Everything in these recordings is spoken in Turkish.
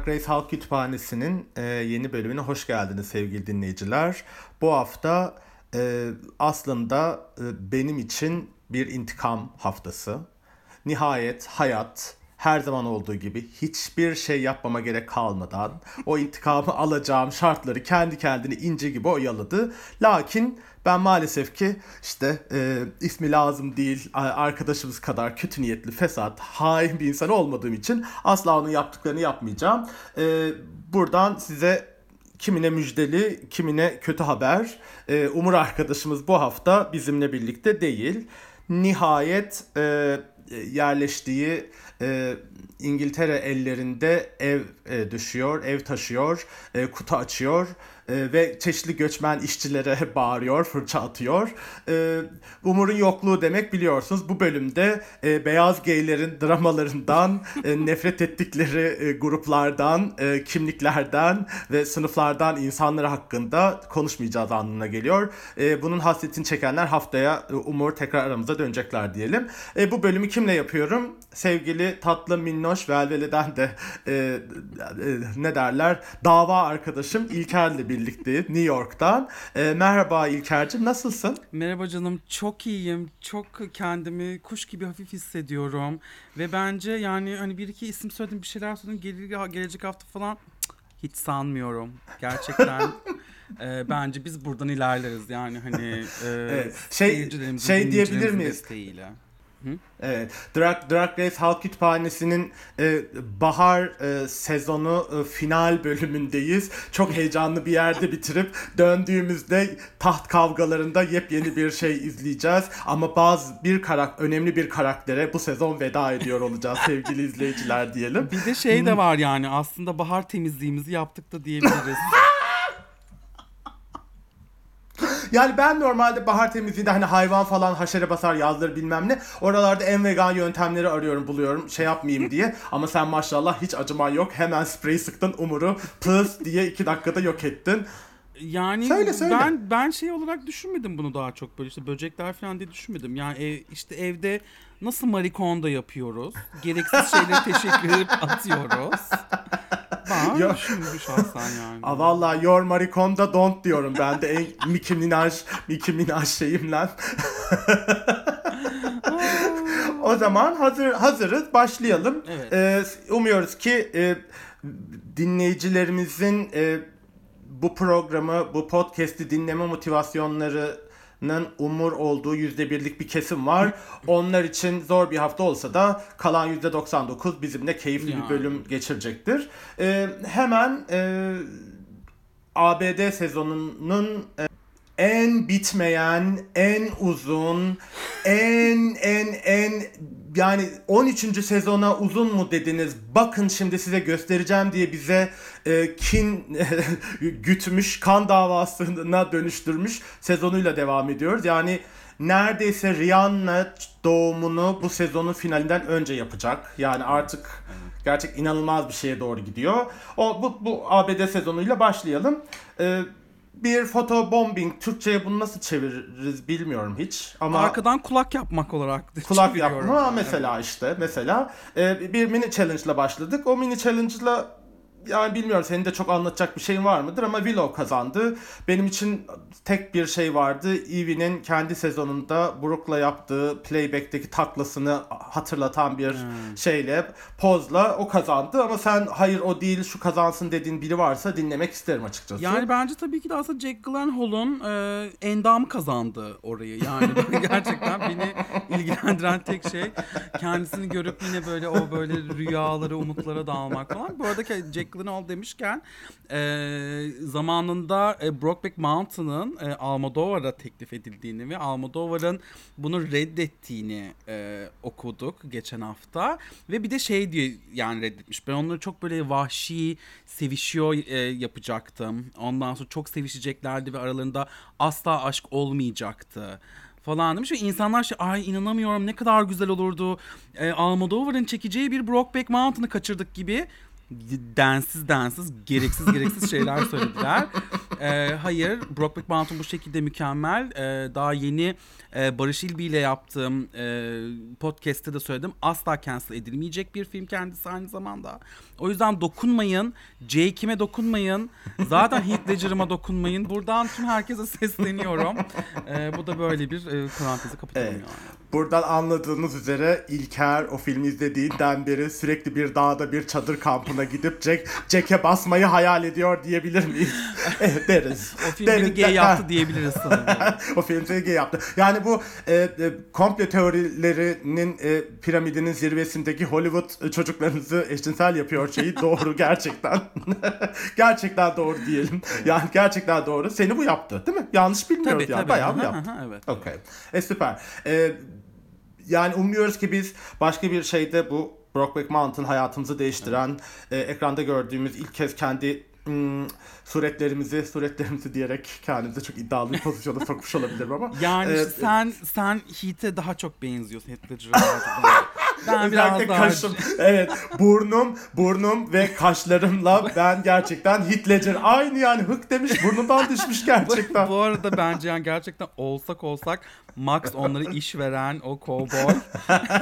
Drag Race Halk Kütüphanesi'nin e, yeni bölümüne hoş geldiniz sevgili dinleyiciler. Bu hafta e, aslında e, benim için bir intikam haftası. Nihayet hayat her zaman olduğu gibi hiçbir şey yapmama gerek kalmadan o intikamı alacağım şartları kendi kendini ince gibi oyaladı. Lakin ben maalesef ki işte e, ismi lazım değil arkadaşımız kadar kötü niyetli, fesat, hain bir insan olmadığım için asla onun yaptıklarını yapmayacağım. E, buradan size kimine müjdeli, kimine kötü haber. E, Umur arkadaşımız bu hafta bizimle birlikte değil. Nihayet e, yerleştiği e, İngiltere ellerinde ev e, düşüyor, ev taşıyor, e, kutu açıyor e, ve çeşitli göçmen işçilere bağırıyor, fırça atıyor. E, Umur'un yokluğu demek biliyorsunuz. Bu bölümde e, beyaz geylerin dramalarından, e, nefret ettikleri e, gruplardan, kimliklerden ve sınıflardan insanları hakkında konuşmayacağız anlamına geliyor. Bunun hasretini çekenler haftaya Umur tekrar aramıza dönecekler diyelim. Bu bölümü kimle yapıyorum? Sevgili tatlı minnoş velveleden de ne derler dava arkadaşım İlker'le birlikte birlikteyiz New York'tan. E, merhaba İlker'cim nasılsın? Merhaba canım çok iyiyim. Çok kendimi kuş gibi hafif hissediyorum. Ve bence yani hani bir iki isim söyledim bir şeyler söyledim. Gelir, gelecek hafta falan hiç sanmıyorum. Gerçekten e, bence biz buradan ilerleriz yani hani e, evet. şey, şey diyebilir miyiz? Desteğiyle. Hı? Evet. Drag, Drag Race Halk Kütüphanesi'nin e, bahar e, sezonu e, final bölümündeyiz. Çok heyecanlı bir yerde bitirip döndüğümüzde taht kavgalarında yepyeni bir şey izleyeceğiz. Ama bazı bir karak önemli bir karaktere bu sezon veda ediyor olacağız sevgili izleyiciler diyelim. Bir de şey de var yani aslında bahar temizliğimizi yaptık da diyebiliriz. Yani ben normalde bahar temizliğinde hani hayvan falan haşere basar yazları bilmem ne. Oralarda en vegan yöntemleri arıyorum buluyorum şey yapmayayım diye. Ama sen maşallah hiç acıman yok. Hemen sprey sıktın umuru pıs diye iki dakikada yok ettin. Yani söyle, söyle. ben ben şey olarak düşünmedim bunu daha çok böyle işte böcekler falan diye düşünmedim. Yani ev, işte evde nasıl marikonda yapıyoruz? Gereksiz şeyleri teşekkür edip atıyoruz. Ben Yo. düşünmüş şahsen yani. Aa, valla your marikonda don't diyorum ben de en Nicki Minaj, Nicki Minaj şeyimle. o zaman hazır hazırız başlayalım. Evet. Ee, umuyoruz ki e, dinleyicilerimizin e, bu programı, bu podcast'i dinleme motivasyonları umur olduğu yüzde birlik bir kesim var. Onlar için zor bir hafta olsa da kalan yüzde 99 bizimle keyifli yani. bir bölüm geçirecektir. Ee, hemen e, ABD sezonunun e, en bitmeyen, en uzun, en en en yani 13. sezona uzun mu dediniz? Bakın şimdi size göstereceğim diye bize e, kin gütmüş, kan davasına dönüştürmüş sezonuyla devam ediyoruz. Yani neredeyse Rihanna doğumunu bu sezonun finalinden önce yapacak. Yani artık gerçek inanılmaz bir şeye doğru gidiyor. O bu bu ABD sezonuyla başlayalım. Ee, bir foto bombing Türkçe'ye bunu nasıl çeviririz bilmiyorum hiç ama arkadan kulak yapmak olarak kulak yapma mesela işte mesela e, bir mini challenge ile başladık. O mini challenge ile yani bilmiyorum senin de çok anlatacak bir şeyin var mıdır ama Willow kazandı. Benim için tek bir şey vardı. Evie'nin kendi sezonunda Brooke'la yaptığı playback'teki taklasını hatırlatan bir hmm. şeyle, pozla o kazandı ama sen hayır o değil şu kazansın dediğin biri varsa dinlemek isterim açıkçası. Yani bence tabii ki de aslında Jack Gyllenhaal'ın e, endamı kazandı orayı. Yani gerçekten beni ilgilendiren tek şey kendisini görüp yine böyle o böyle rüyaları, umutlara dalmak falan. Bu arada Jack Gyllenhaal demişken e, zamanında e, Brokeback Mountain'ın e, Almodovar'a teklif edildiğini ve Almodovar'ın bunu reddettiğini e, okuduk geçen hafta ve bir de şey diye yani reddetmiş. Ben onları çok böyle vahşi sevişiyor e, yapacaktım. Ondan sonra çok sevişeceklerdi ve aralarında asla aşk olmayacaktı falan demiş ve insanlar şey ay inanamıyorum ne kadar güzel olurdu. E, Almodovar'ın çekeceği bir Brokeback Mountain'ı kaçırdık gibi densiz densiz gereksiz gereksiz şeyler söylediler. Ee, hayır Brokeback Mountain bu şekilde mükemmel. Ee, daha yeni e, Barış İlbi ile yaptığım e, podcast'te de söyledim. Asla cancel edilmeyecek bir film kendisi aynı zamanda. O yüzden dokunmayın. J. Kim'e dokunmayın. Zaten Heath Ledger'ıma dokunmayın. Buradan tüm herkese sesleniyorum. Ee, bu da böyle bir e, parantezi kapatalım Evet. yani. Buradan anladığınız üzere İlker o filmi izlediğinden beri sürekli bir dağda bir çadır kampına gidip Jack, Jack'e basmayı hayal ediyor diyebilir miyiz? evet deriz. O film beni Deriz. gay yaptı diyebiliriz sanırım. o film seni gay yaptı. Yani bu e, e, komple teorilerinin e, piramidinin zirvesindeki Hollywood e, çocuklarınızı eşcinsel yapıyor şeyi doğru gerçekten. gerçekten doğru diyelim. Yani gerçekten doğru. Seni bu yaptı değil mi? Yanlış bilmiyoruz tabii yani. tabii. Bayağı bu yaptı. evet. Okey. E süper. E, yani umuyoruz ki biz başka bir şeyde bu Brokeback Mountain hayatımızı değiştiren, e, ekranda gördüğümüz ilk kez kendi hmm, suretlerimizi, suretlerimizi diyerek kendimizi çok iddialı bir pozisyona sokmuş olabilirim ama. Yani e, işte sen sen Heath'e daha çok benziyorsun Heath Ledger'a. Ben biraz daha... kaşım. Evet. Burnum, burnum ve kaşlarımla ben gerçekten Ledger aynı yani hık demiş burnundan düşmüş gerçekten. Bu arada bence yani gerçekten olsak olsak Max onları iş veren o cowboy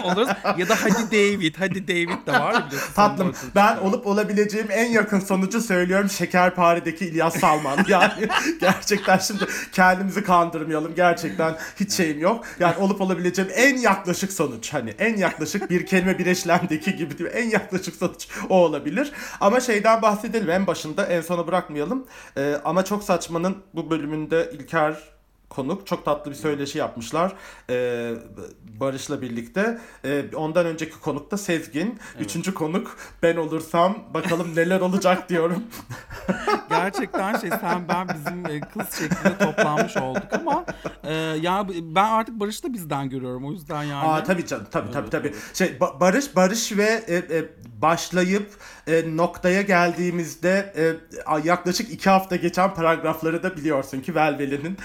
oluruz. Ya da hadi David, hadi David de var ya biliyorsun. Tatlım ben olup olabileceğim en yakın sonucu söylüyorum Şekerpare'deki İlyas Salman. Yani gerçekten şimdi kendimizi kandırmayalım. Gerçekten hiç şeyim yok. Yani olup olabileceğim en yaklaşık sonuç. Hani en yaklaşık bir kelime bir eşlemdeki gibi mi? En yaklaşık sonuç o olabilir. Ama şeyden bahsedelim en başında en sona bırakmayalım. Ee, ama çok saçmanın bu bölümünde İlker konuk çok tatlı bir söyleşi yapmışlar ee, Barış'la birlikte. Ee, ondan önceki konuk da Sezgin. Üçüncü konuk ben olursam bakalım neler olacak diyorum. Gerçekten şey sen ben bizim e, kız şeklinde toplanmış olduk ama e, ya ben artık Barış'ı da bizden görüyorum o yüzden yani. Aa tabii canım tabii tabii Evet, tabii. evet. Şey Ba- Barış Barış ve e, e, başlayıp e, noktaya geldiğimizde e, yaklaşık iki hafta geçen paragrafları da biliyorsun ki Velveli'nin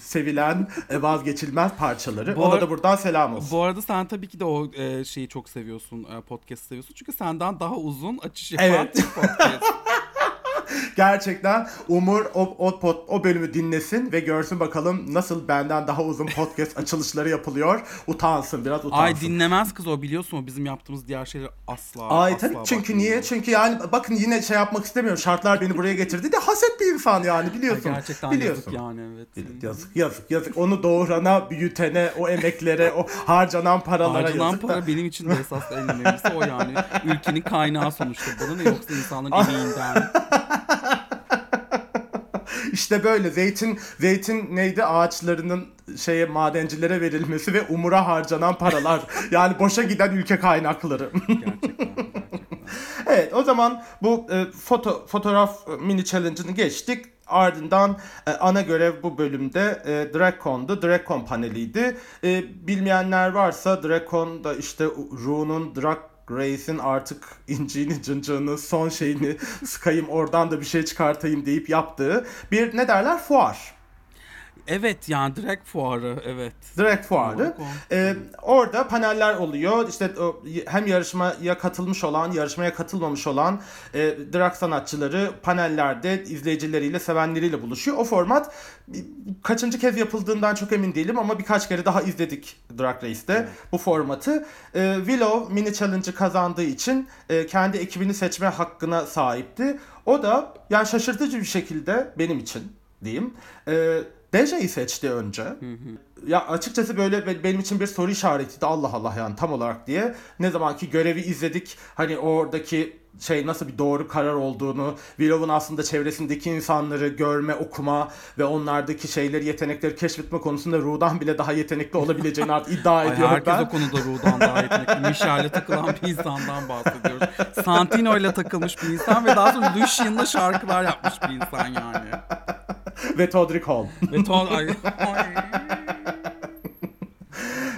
sevilen e, vazgeçilmez parçaları. Bu Ona da buradan selam olsun. Bu arada sen tabii ki de o e, şeyi çok seviyorsun, e, podcast seviyorsun. Çünkü senden daha uzun açış yapan Evet. podcast. Gerçekten Umur o, o, pod- o bölümü dinlesin ve görsün bakalım nasıl benden daha uzun podcast açılışları yapılıyor. Utansın biraz utansın. Ay dinlemez kız o biliyorsun o bizim yaptığımız diğer şeyler asla Ay asla tabii çünkü niye? Çünkü yani bakın yine şey yapmak istemiyorum. Şartlar beni buraya getirdi de haset bir insan yani Ay, biliyorsun. gerçekten biliyorsun. yazık yani evet. Yazık yazık yazık. Onu doğurana, büyütene, o emeklere, o harcanan paralara Harcanan yazık para da. benim için de esas en önemlisi o yani. Ülkenin kaynağı sonuçta bana ne yoksa insanların emeğinden. İşte böyle zeytin zeytin neydi ağaçlarının şeye madencilere verilmesi ve umura harcanan paralar. yani boşa giden ülke kaynakları. Gerçekten. Evet o zaman bu e, foto fotoğraf e, mini challenge'ını geçtik. Ardından e, ana görev bu bölümde e, DragCon'du. DragCon paneliydi. E, bilmeyenler varsa DragCon da işte Ru'nun Drag Race'in artık inciğini cıncığını son şeyini sıkayım oradan da bir şey çıkartayım deyip yaptığı bir ne derler fuar. Evet yani direkt fuarı evet. Drag fuarı. Ee, orada paneller oluyor. İşte o, hem yarışmaya katılmış olan, yarışmaya katılmamış olan e, drag sanatçıları panellerde izleyicileriyle, sevenleriyle buluşuyor. O format kaçıncı kez yapıldığından çok emin değilim ama birkaç kere daha izledik Drag Race'te bu formatı. E, Willow mini challenge'ı kazandığı için e, kendi ekibini seçme hakkına sahipti. O da yani şaşırtıcı bir şekilde benim için diyeyim. E, Deja'yı seçti önce. Ya açıkçası böyle be- benim için bir soru işaretiydi Allah Allah yani tam olarak diye. Ne zamanki görevi izledik hani oradaki şey nasıl bir doğru karar olduğunu, Willow'un aslında çevresindeki insanları görme, okuma ve onlardaki şeyleri, yetenekleri keşfetme konusunda Ru'dan bile daha yetenekli olabileceğini artık iddia Ay, ediyorum herkes ben. o konuda Ru'dan daha yetenekli. Michelle'le takılan bir insandan bahsediyoruz. Santino ile takılmış bir insan ve daha sonra Lucian'la şarkılar yapmış bir insan yani. Ve Todrick Hall. Ve. Ay, ay.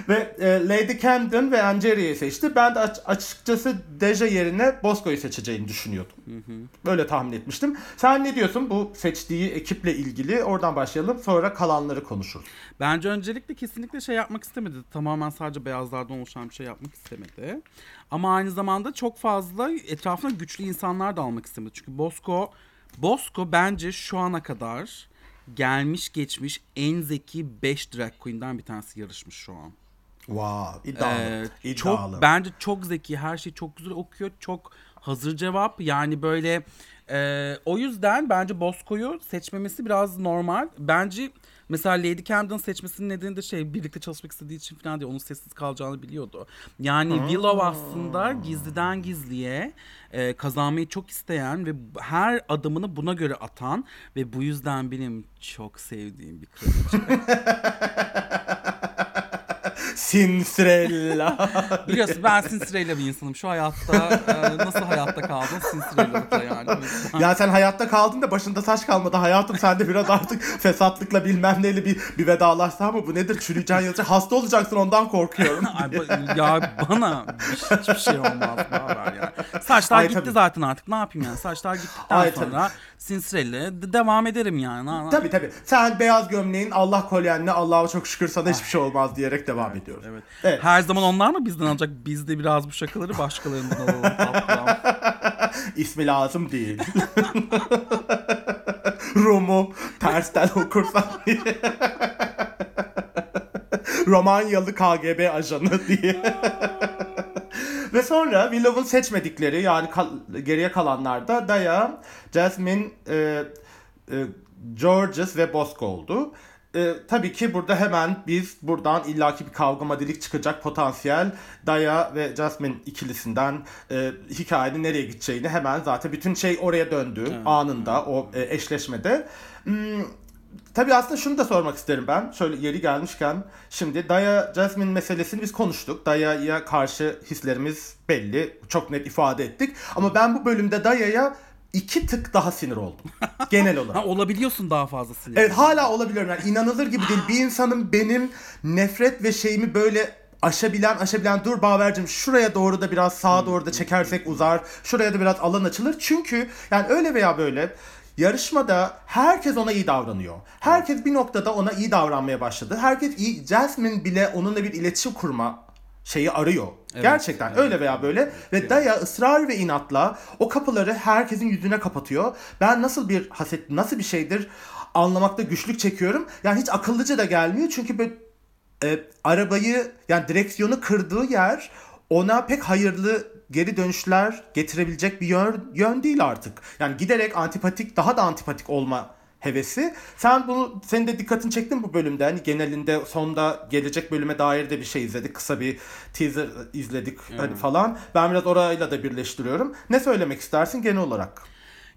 Ve e, Lady Camden ve Angeria'yı seçti. Ben de aç- açıkçası Deja yerine Bosco'yu seçeceğini düşünüyordum. Böyle tahmin etmiştim. Sen ne diyorsun bu seçtiği ekiple ilgili? Oradan başlayalım. Sonra kalanları konuşuruz. Bence öncelikle kesinlikle şey yapmak istemedi. Tamamen sadece beyazlardan oluşan bir şey yapmak istemedi. Ama aynı zamanda çok fazla etrafına güçlü insanlar da almak istemedi. Çünkü Bosco, Bosco bence şu ana kadar gelmiş geçmiş en zeki 5 drag queen'den bir tanesi yarışmış şu an. Wow, iddialı. Ee, iddialı. çok bence çok zeki, her şeyi çok güzel okuyor, çok hazır cevap. Yani böyle e, o yüzden bence Bosco'yu seçmemesi biraz normal. Bence mesela Lady Camden seçmesinin nedeni de şey birlikte çalışmak istediği için falan diye onun sessiz kalacağını biliyordu. Yani Willow aslında gizliden gizliye e, kazanmayı çok isteyen ve her adımını buna göre atan ve bu yüzden benim çok sevdiğim bir kraliçe. Cinderella. Biliyorsun ben Cinderella bir insanım. Şu hayatta e, nasıl hayatta kaldım Cinderella'lıkla yani. Ya sen hayatta kaldın da başında saç kalmadı. Hayatım sen de biraz artık fesatlıkla bilmem neyle bir, bir vedalaşsan mı? Bu nedir? Çürüyeceksin yazacak. Hasta olacaksın ondan korkuyorum. Ay, ya bana hiçbir şey olmaz. Ne haber ya. Saçlar Ay, gitti tabii. zaten artık. Ne yapayım yani? Saçlar gittikten Ay, tabii. sonra Cinderella de- devam ederim yani. Na- na- Tabii tabii. Sen beyaz gömleğin Allah kolyenle Allah'a çok şükür sana hiçbir şey olmaz diyerek devam ediyoruz. Evet. Evet. Her zaman onlar mı bizden alacak? Biz de biraz bu şakaları başkalarından alalım. tatlım. İsmi lazım değil. Rum'u tersten okursan diye. Romanyalı KGB ajanı diye. Ve sonra Willow'un seçmedikleri yani kal- geriye kalanlar da Daya, Jasmine, e, e, Georges ve Bosco oldu. E, tabii ki burada hemen biz buradan illaki bir kavga madilik çıkacak potansiyel Daya ve Jasmine ikilisinden e, hikayenin nereye gideceğini hemen zaten bütün şey oraya döndü anında o e, eşleşmede. Hmm, Tabii aslında şunu da sormak isterim ben. Şöyle yeri gelmişken. Şimdi Daya Jasmine meselesini biz konuştuk. Daya'ya karşı hislerimiz belli. Çok net ifade ettik. Ama ben bu bölümde Daya'ya iki tık daha sinir oldum. Genel olarak. Ha, olabiliyorsun daha fazla sinir. Evet hala olabiliyorum. Yani inanılır gibi değil. Bir insanın benim nefret ve şeyimi böyle aşabilen aşabilen dur Baver'cim şuraya doğru da biraz sağa doğru da çekersek uzar. Şuraya da biraz alan açılır. Çünkü yani öyle veya böyle yarışmada herkes ona iyi davranıyor. Herkes bir noktada ona iyi davranmaya başladı. Herkes iyi. Jasmine bile onunla bir iletişim kurma şeyi arıyor. Gerçekten öyle veya böyle ve Daya ısrar ve inatla o kapıları herkesin yüzüne kapatıyor. Ben nasıl bir haset nasıl bir şeydir anlamakta güçlük çekiyorum. Yani hiç akıllıca da gelmiyor çünkü böyle e, arabayı yani direksiyonu kırdığı yer ona pek hayırlı geri dönüşler getirebilecek bir yön, yön değil artık. Yani giderek antipatik daha da antipatik olma hevesi. Sen bunu senin de dikkatini çektin bu bölümde. Hani genelinde sonda gelecek bölüme dair de bir şey izledik. Kısa bir teaser izledik hani falan. Ben biraz orayla da birleştiriyorum. Ne söylemek istersin genel olarak?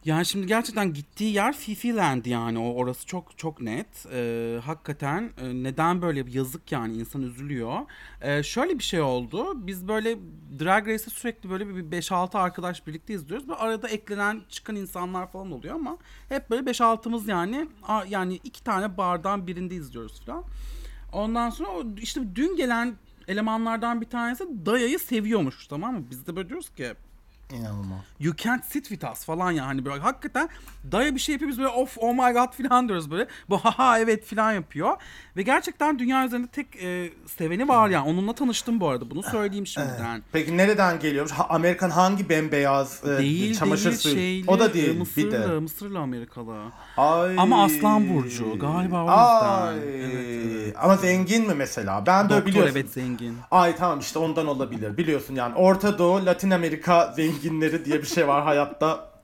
Yani şimdi gerçekten gittiği yer Fifi Land yani o orası çok çok net. Ee, hakikaten e, neden böyle bir yazık yani insan üzülüyor. Ee, şöyle bir şey oldu. Biz böyle Drag Race'e sürekli böyle bir 5-6 arkadaş birlikte izliyoruz. Ve arada eklenen çıkan insanlar falan oluyor ama hep böyle 5-6'mız yani yani iki tane bardan birinde izliyoruz falan. Ondan sonra işte dün gelen elemanlardan bir tanesi Daya'yı seviyormuş tamam mı? Biz de böyle diyoruz ki İnanılmaz. You can't sit with us falan ya hani böyle hakikaten daya bir şey yapıyor biz böyle of oh my god falan diyoruz böyle. Bu haha evet falan yapıyor. Ve gerçekten dünya üzerinde tek e, seveni var yani. Onunla tanıştım bu arada bunu söyleyeyim şimdiden. Peki nereden geliyormuş? Ha, Amerikan hangi bembeyaz e, Değil çamaşır değil suyu? şeyli, o da e, değil. bir Mısırlı, de. Mısırlı Amerikalı. Ay. Ama Aslan Burcu, galiba o yüzden. Ay. Evet, evet. Ama zengin mi mesela? Ben de Doktor biliyorsun. evet zengin. Ay tamam işte ondan olabilir. Biliyorsun yani Orta Doğu, Latin Amerika zenginleri diye bir şey var hayatta.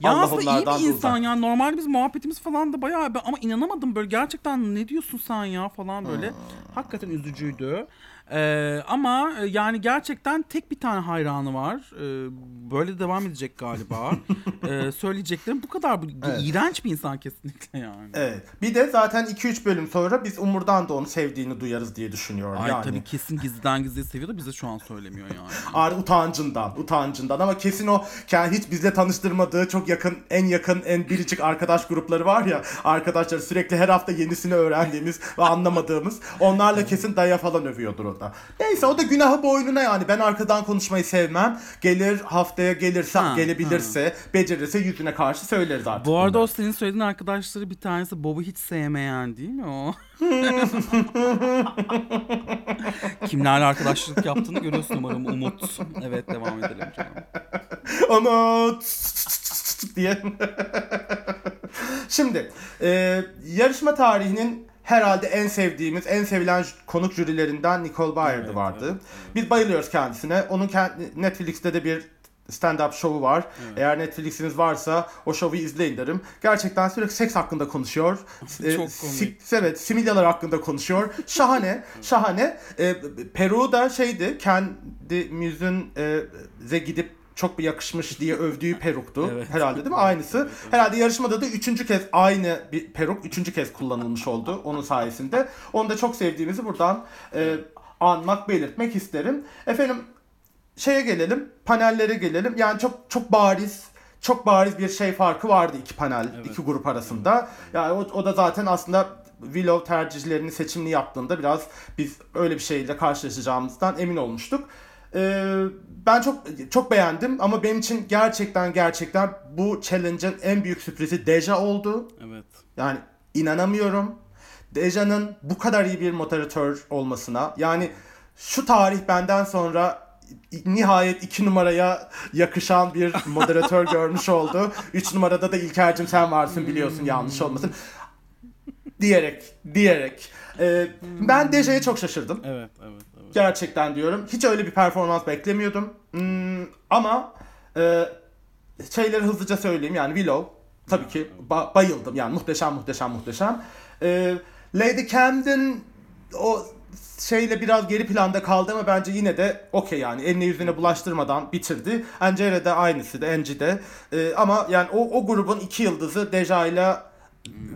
Ya Allah aslında iyi bir insan uzak. ya. Normalde biz muhabbetimiz falan da bayağı ama inanamadım böyle gerçekten ne diyorsun sen ya falan böyle. Hakikaten üzücüydü. Ee, ama e, yani gerçekten tek bir tane hayranı var. Ee, böyle devam edecek galiba. ee, söyleyeceklerim bu kadar. Bu, İğrenç bir insan kesinlikle yani. Evet. Bir de zaten 2-3 bölüm sonra biz Umur'dan da onu sevdiğini duyarız diye düşünüyorum. Ay yani. tabii kesin gizliden gizliye seviyor da bize şu an söylemiyor yani. Ar utancından, utancından ama kesin o kendi hiç bizle tanıştırmadığı çok yakın, en yakın, en biricik arkadaş grupları var ya. Arkadaşlar sürekli her hafta yenisini öğrendiğimiz ve anlamadığımız. Onlarla kesin daya falan övüyordur o da. Neyse o da günahı boynuna yani. Ben arkadan konuşmayı sevmem. Gelir haftaya gelirse, Ha, gelebilirse, becerirse yüzüne karşı söyleriz artık. Bu arada bunları. o senin söylediğin arkadaşları bir tanesi Bob'u hiç sevmeyen değil mi o? Kimlerle arkadaşlık yaptığını görüyorsun umarım Umut. Evet devam edelim canım. Ama diye. Şimdi e, yarışma tarihinin herhalde en sevdiğimiz, en sevilen konuk jürilerinden Nicole Byard'ı Evet, vardı. evet, Biz bayılıyoruz kendisine. Onun kendi, Netflix'te de bir stand-up şovu var. Eğer Netflix'iniz varsa o şovu izleyin derim. Gerçekten sürekli seks hakkında konuşuyor. E, Çok si- komik. evet, similyalar hakkında konuşuyor. Şahane, şahane. E, Peru da şeydi, kendi müzün gidip çok bir yakışmış diye övdüğü peruktu. Evet. Herhalde değil mi? Aynısı. Herhalde yarışmada da üçüncü kez aynı bir peruk üçüncü kez kullanılmış oldu onun sayesinde. Onu da çok sevdiğimizi buradan e, anmak, belirtmek isterim. Efendim şeye gelelim, panellere gelelim. Yani çok çok bariz çok bariz bir şey farkı vardı iki panel, Evet. iki grup arasında. Yani o, o da zaten aslında Willow tercihlerini seçimini yaptığında biraz biz öyle bir şeyle karşılaşacağımızdan emin olmuştuk. Ee, ben çok çok beğendim ama benim için gerçekten gerçekten bu challenge'ın en büyük sürprizi Deja oldu. Evet. Yani inanamıyorum. Deja'nın bu kadar iyi bir moderatör olmasına. Yani şu tarih benden sonra nihayet iki numaraya yakışan bir moderatör görmüş oldu. Üç numarada da İlker'cim sen varsın biliyorsun yanlış olmasın. Diyerek, diyerek. Ee, ben Deja'ya çok şaşırdım. Evet, evet, evet. Gerçekten diyorum. Hiç öyle bir performans beklemiyordum. Hmm, ama e, şeyleri hızlıca söyleyeyim. Yani Willow tabii ki ba- bayıldım. Yani muhteşem muhteşem muhteşem. E, Lady Camden o şeyle biraz geri planda kaldı ama bence yine de okey yani eline yüzüne bulaştırmadan bitirdi. Angela da aynısı da Angie de. E, ama yani o, o grubun iki yıldızı Deja ile.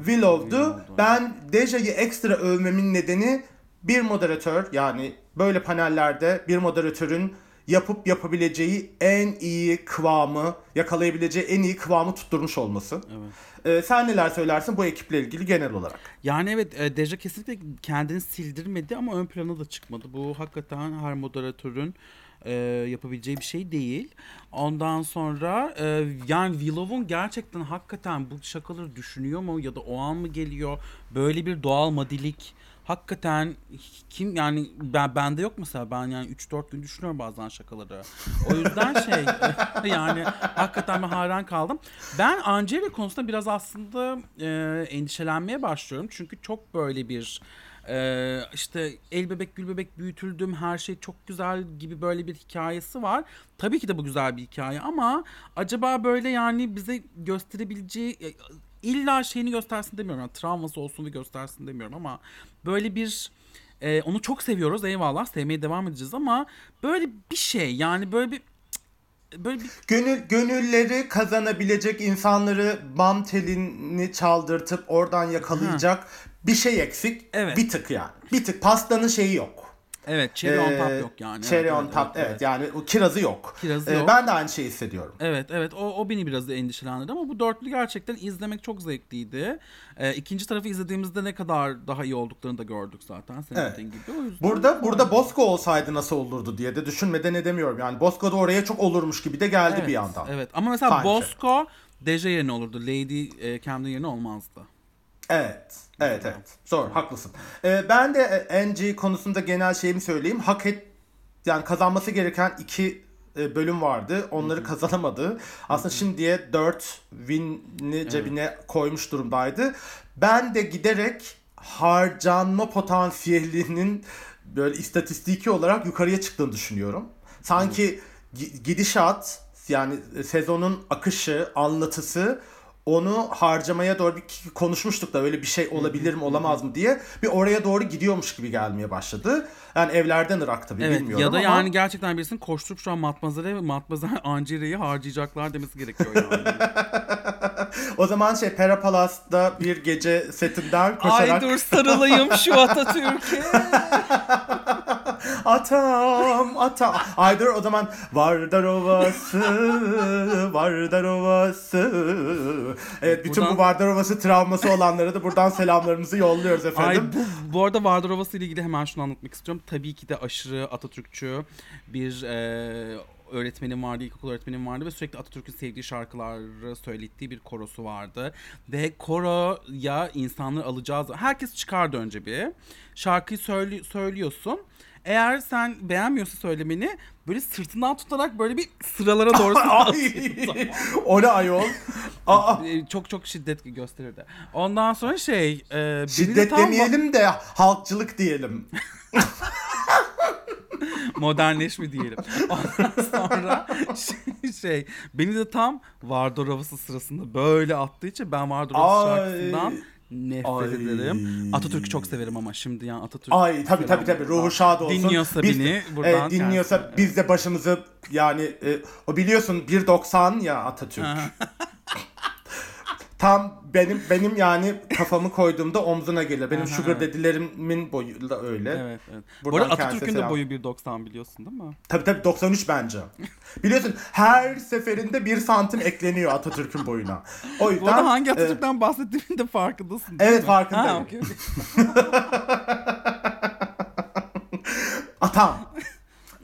Willow'du. Ben Deja'yı ekstra övmemin nedeni bir moderatör yani böyle panellerde bir moderatörün yapıp yapabileceği en iyi kıvamı, yakalayabileceği en iyi kıvamı tutturmuş olması. Evet. Ee, sen neler söylersin bu ekiple ilgili genel olarak? Yani evet e, Deja kesinlikle kendini sildirmedi ama ön plana da çıkmadı. Bu hakikaten her moderatörün e, yapabileceği bir şey değil. Ondan sonra e, yani Willow'un gerçekten hakikaten bu şakaları düşünüyor mu ya da o an mı geliyor? Böyle bir doğal madilik hakikaten kim yani ben bende yok mesela ben yani 3-4 gün düşünüyorum bazen şakaları. O yüzden şey yani hakikaten ben hayran kaldım. Ben Angela konusunda biraz aslında e, endişelenmeye başlıyorum. Çünkü çok böyle bir e, işte el bebek gül bebek büyütüldüm her şey çok güzel gibi böyle bir hikayesi var. Tabii ki de bu güzel bir hikaye ama acaba böyle yani bize gösterebileceği e, illa şeyini göstersin demiyorum. Yani travması olsun ve göstersin demiyorum ama böyle bir e, onu çok seviyoruz eyvallah sevmeye devam edeceğiz ama böyle bir şey yani böyle bir böyle bir Gönül, gönülleri kazanabilecek insanları bam telini çaldırtıp oradan yakalayacak bir şey eksik. Evet. Bir tık yani. Bir tık pastanın şeyi yok. Evet cherry on Ee, top yok yani. Cherry Evet, on evet, top evet, evet. yani o kirazı yok. Kirazı Ee, yok. Ben de aynı şeyi hissediyorum. Evet evet o, o beni biraz da endişelendirdi ama bu dörtlü gerçekten izlemek çok zevkliydi. Ee, ikinci tarafı izlediğimizde ne kadar daha iyi olduklarını da gördük zaten senin Evet. gibi. O yüzden Burada burada Bosco olsaydı nasıl olurdu diye de düşünmeden edemiyorum. Yani Bosco da oraya çok olurmuş gibi de geldi evet, bir yandan. Evet ama mesela Sanki. Bosco Deja yerine olurdu. Lady e, Camden yerine olmazdı. Evet. Evet evet. Zor haklısın. Ee, ben de e, Angie konusunda genel şeyimi söyleyeyim. Hak et yani kazanması gereken iki e, bölüm vardı. Onları kazanamadı. Aslında şimdiye 4 win'i cebine koymuş durumdaydı. Ben de giderek harcanma potansiyelinin böyle istatistiki olarak yukarıya çıktığını düşünüyorum. Sanki gi- gidişat yani sezonun akışı, anlatısı onu harcamaya doğru bir konuşmuştuk da öyle bir şey olabilir mi olamaz mı diye bir oraya doğru gidiyormuş gibi gelmeye başladı. Yani evlerden Irak tabii Evet bilmiyorum ya da ama yani gerçekten birisinin koşturup şu an Matmazel'e ve Angela'yı harcayacaklar demesi gerekiyor yani. o zaman şey Pera Palas'ta bir gece setinden koşarak Ay dur sarılayım şu Atatürk'e. atam atam. Aydır o zaman Vardar Ovası, Vardar Ovası. Evet bütün Buradan- bu Vardar Ovası travması olanlara da buradan selamlarımızı yolluyoruz Ay efendim. bu, bu arada Vardar Ovası ile ilgili hemen şunu anlatmak istiyorum. Tabii ki de aşırı Atatürkçü bir e, öğretmenim vardı, ilkokul öğretmenim vardı ve sürekli Atatürk'ün sevdiği şarkıları söylettiği bir korosu vardı. Ve koroya insanları alacağız. Herkes çıkardı önce bir. Şarkıyı söyle, söylüyorsun. Eğer sen beğenmiyorsa söylemeni böyle sırtından tutarak böyle bir sıralara doğru o ne ayol? Aa, E, çok çok şiddet gösterirdi. Ondan sonra şey... E, şiddet tam- demeyelim de halkçılık diyelim. modernleşme diyelim. Ondan sonra şey, şey beni de tam Vardar havası sırasında böyle attığı için ben Ay. şarkısından nefret Ay. ederim. Atatürk'ü çok severim ama şimdi yani Atatürk Ay tabii tabii tabii ruhu şad olsun. Dinliyorsa Biz- beni buradan evet, dinliyorsa kendisine. biz de başımızı yani e, o biliyorsun 1.90 ya Atatürk. Tam benim benim yani kafamı koyduğumda omzuna gelir. Benim Aha. sugar daddy'lerimin boyu da öyle. Evet, evet. Bu arada Atatürk'ün de boyu 1.90 biliyorsun değil mi? Tabii tabii 93 bence. Biliyorsun her seferinde bir santim ekleniyor Atatürk'ün boyuna. O yüzden Bu arada hangi e, Atatürk'ten bahsettiğimin de farkındasın değil Evet, mi? farkındayım. Ha, okey. Atam.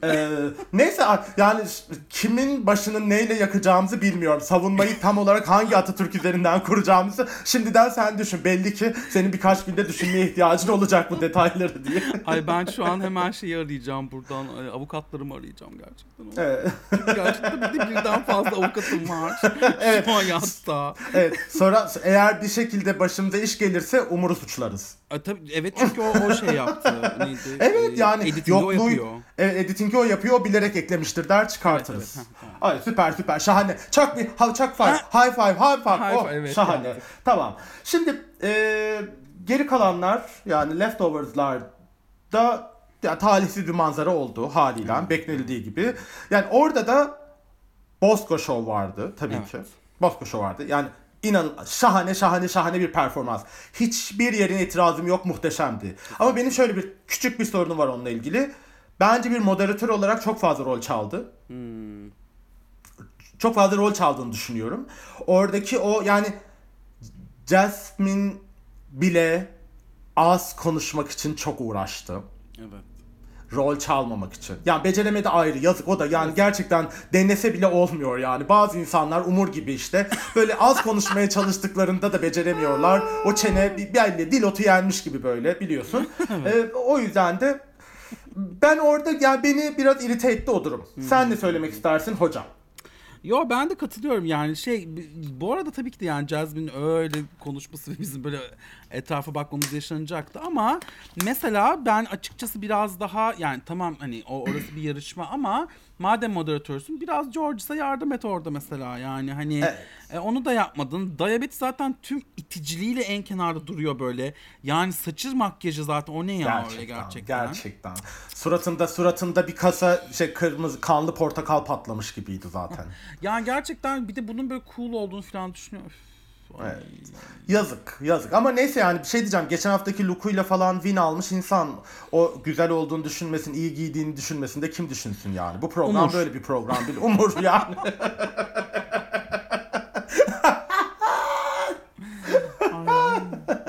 Ee, neyse yani kimin başını neyle yakacağımızı bilmiyorum. Savunmayı tam olarak hangi Atatürk üzerinden kuracağımızı şimdiden sen düşün. Belli ki senin birkaç günde düşünmeye ihtiyacın olacak bu detayları diye. Ay ben şu an hemen şeyi arayacağım buradan. Avukatlarımı arayacağım gerçekten. Evet. Gerçekten bir de birden fazla avukatım var. Evet. Şu hayatta. evet. Sonra eğer bir şekilde başımıza iş gelirse Umur'u suçlarız. E, tabii, evet çünkü o, o şey yaptı. Neydi? Evet E, yani editingi o yokluğu yapıyor. evet, editingi o yapıyor o bilerek eklemiştir der çıkartırız. Evet, evet, ha, Ay süper süper şahane. Çak bir ha, çak five, high five, high five. High oh, five, evet, şahane. evet. Tamam. Şimdi e, geri kalanlar yani leftovers'larda ya, talihsiz bir manzara oldu haliyle beklenildiği gibi. Yani orada da Bosco Show vardı tabii Evet. ki. Bosco Show vardı. Yani inan şahane şahane şahane bir performans. Hiçbir yerin itirazım yok muhteşemdi. Ama benim şöyle bir küçük bir sorunum var onunla ilgili. Bence bir moderatör olarak çok fazla rol çaldı. Hmm. Çok fazla rol çaldığını düşünüyorum. Oradaki o yani Jasmine bile az konuşmak için çok uğraştı Evet. Rol çalmamak için. Yani beceremedi ayrı yazık o da yani gerçekten denese bile olmuyor yani. Bazı insanlar Umur gibi işte böyle az konuşmaya çalıştıklarında da beceremiyorlar. O çene bir belli dil otu yenmiş gibi böyle biliyorsun. Ee, o yüzden de ben orada yani beni biraz irite etti o durum. Sen ne söylemek istersin hocam? Yo ben de katılıyorum yani şey bu arada tabii ki de yani Jasmine öyle konuşması ve bizim böyle etrafa bakmamız yaşanacaktı ama mesela ben açıkçası biraz daha yani tamam hani o orası bir yarışma ama madem moderatörsün biraz George'sa yardım et orada mesela yani hani Evet. e, onu da yapmadın. Diyabet zaten tüm iticiliğiyle en kenarda duruyor böyle. Yani saçı makyajı zaten o ne ya öyle gerçekten. Gerçekten. Suratında suratında bir kasa şey kırmızı kanlı portakal patlamış gibiydi zaten. Yani gerçekten bir de bunun böyle cool olduğunu falan düşünüyorum. Evet. Yazık, yazık. Ama neyse yani bir şey diyeceğim. Geçen haftaki lookuyla falan win almış insan o güzel olduğunu düşünmesin, iyi giydiğini düşünmesin de kim düşünsün yani? Bu program Umur. böyle bir program değil. Umur yani. Ay,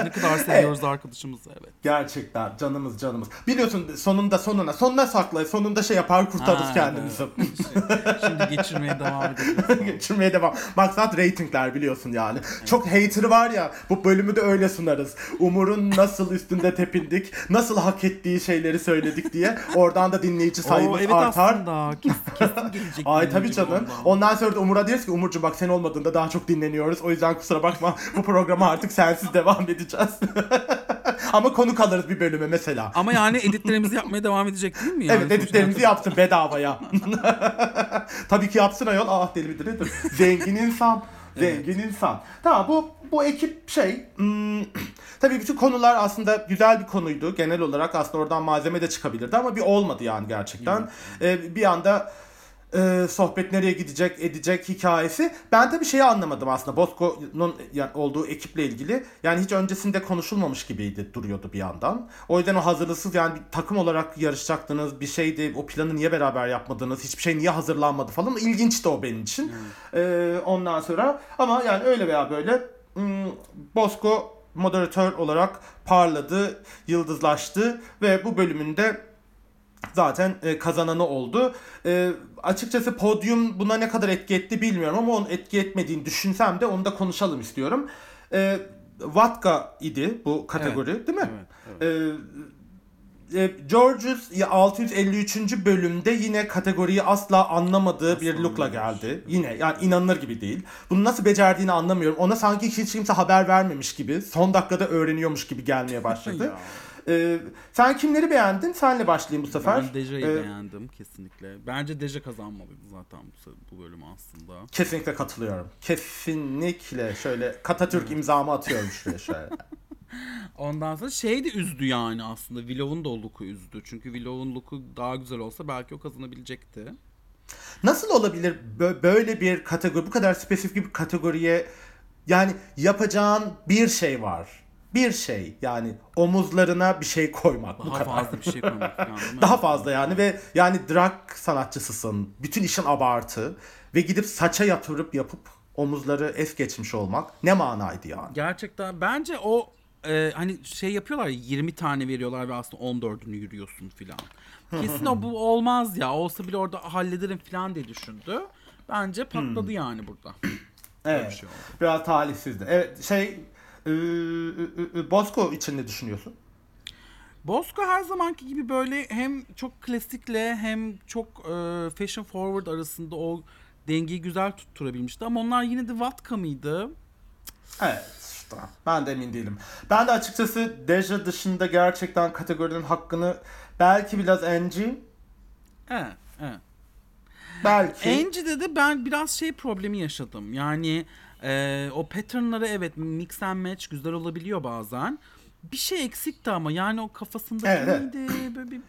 ne kadar seviyoruz arkadaşımızı evet. Gerçekten canımız canımız. Biliyorsun sonunda sonuna sonuna sakla. Sonunda şey yapar kurtarırız Ha, kendimizi. Şimdi geçirmeye devam edebiliriz. Geçirmeye devam. Maksat reytingler biliyorsun yani. Çok hater var ya bu bölümü de öyle sunarız. Umur'un nasıl üstünde tepindik, nasıl hak ettiği şeyleri söyledik diye. Oradan da dinleyici sayımız evet artar. aslında kesin, kesin gelecek. Ay tabii dinleyici canım. ondan. Ondan sonra da Umur'a deriz ki Umurcuğum bak sen olmadığında daha çok dinleniyoruz. O yüzden kusura bakma bu programa artık sensiz devam edeceğiz. Ama konuk alırız bir bölüme mesela. Ama yani editlerimizi yapmaya devam edecek değil mi? Yani evet editlerimizi yapsın bedavaya. Tabii ki yapsın ayol. Ah deli midir nedir? Zengin insan. Zengin insan. Tamam bu bu ekip şey hmm, tabii bütün konular aslında güzel bir konuydu. Genel olarak aslında oradan malzeme de çıkabilirdi ama bir olmadı yani gerçekten. Ee, bir anda e, sohbet nereye gidecek edecek hikayesi. Ben tabii şeyi anlamadım aslında Bosco'nun yani olduğu ekiple ilgili. Yani hiç öncesinde konuşulmamış gibiydi duruyordu bir yandan. O yüzden o hazırlıksız yani bir takım olarak yarışacaktınız bir şeydi o planı niye beraber yapmadınız hiçbir şey niye hazırlanmadı falan ilginçti o benim için. E, ondan sonra ama yani öyle veya böyle hmm, Bosco moderatör olarak parladı, yıldızlaştı ve bu bölümünde zaten e, kazananı oldu. E, açıkçası podyum buna ne kadar etki etti bilmiyorum ama onun etki etmediğini düşünsem de onu da konuşalım istiyorum. E, Vatka idi bu kategori değil mi? Evet, evet. E, e, Georges 653. bölümde yine kategoriyi asla anlamadığı bir lookla geldi. Yine yani inanılır gibi değil. Bunu nasıl becerdiğini anlamıyorum. Ona sanki hiç kimse haber vermemiş gibi, son dakikada öğreniyormuş gibi gelmeye başladı. Ee, sen kimleri beğendin? Senle başlayayım bu sefer. Ben Deja'yı Ee, beğendim kesinlikle. Bence Deja kazanmalıydı zaten bu, bu bölüm aslında. Kesinlikle katılıyorum. Kesinlikle şöyle Katatürk imzamı atıyorum şuraya şöyle. Ondan sonra şey de üzdü yani aslında. Willow'un da o look'u üzdü. Çünkü Willow'un look'u daha güzel olsa belki o kazanabilecekti. Nasıl olabilir bö- böyle bir kategori, bu kadar spesifik bir kategoriye yani yapacağın bir şey var. Bir şey yani omuzlarına bir şey koymak bu Daha kadar. fazla bir şey koymak mi? Daha fazla yani ve yani drag sanatçısısın. Bütün işin abartı ve gidip saça yatırıp yapıp omuzları es geçmiş olmak ne manaydı yani? Gerçekten bence o e, hani şey yapıyorlar ya 20 tane veriyorlar ve aslında 14'ünü yürüyorsun filan. Kesin o bu olmaz ya. Olsa bile orada hallederim filan diye düşündü. Bence patladı yani burada. Evet. şey oldu. Biraz talihsizdi. Evet şey ıı, ıı, Bosco için ne düşünüyorsun? Bosco her zamanki gibi böyle hem çok klasikle hem çok e, fashion forward arasında o dengeyi güzel tutturabilmişti. Ama onlar yine de Vatka mıydı? Evet işte ben de emin değilim. Ben de açıkçası Deja dışında gerçekten kategorinin hakkını belki biraz Angie Evet, evet. belki Angie'de de ben biraz şey problemi yaşadım. Yani e, o patternları evet mix and match güzel olabiliyor bazen. Bir şey eksikti ama yani o kafasında Evet, evet. neydi? Böyle bir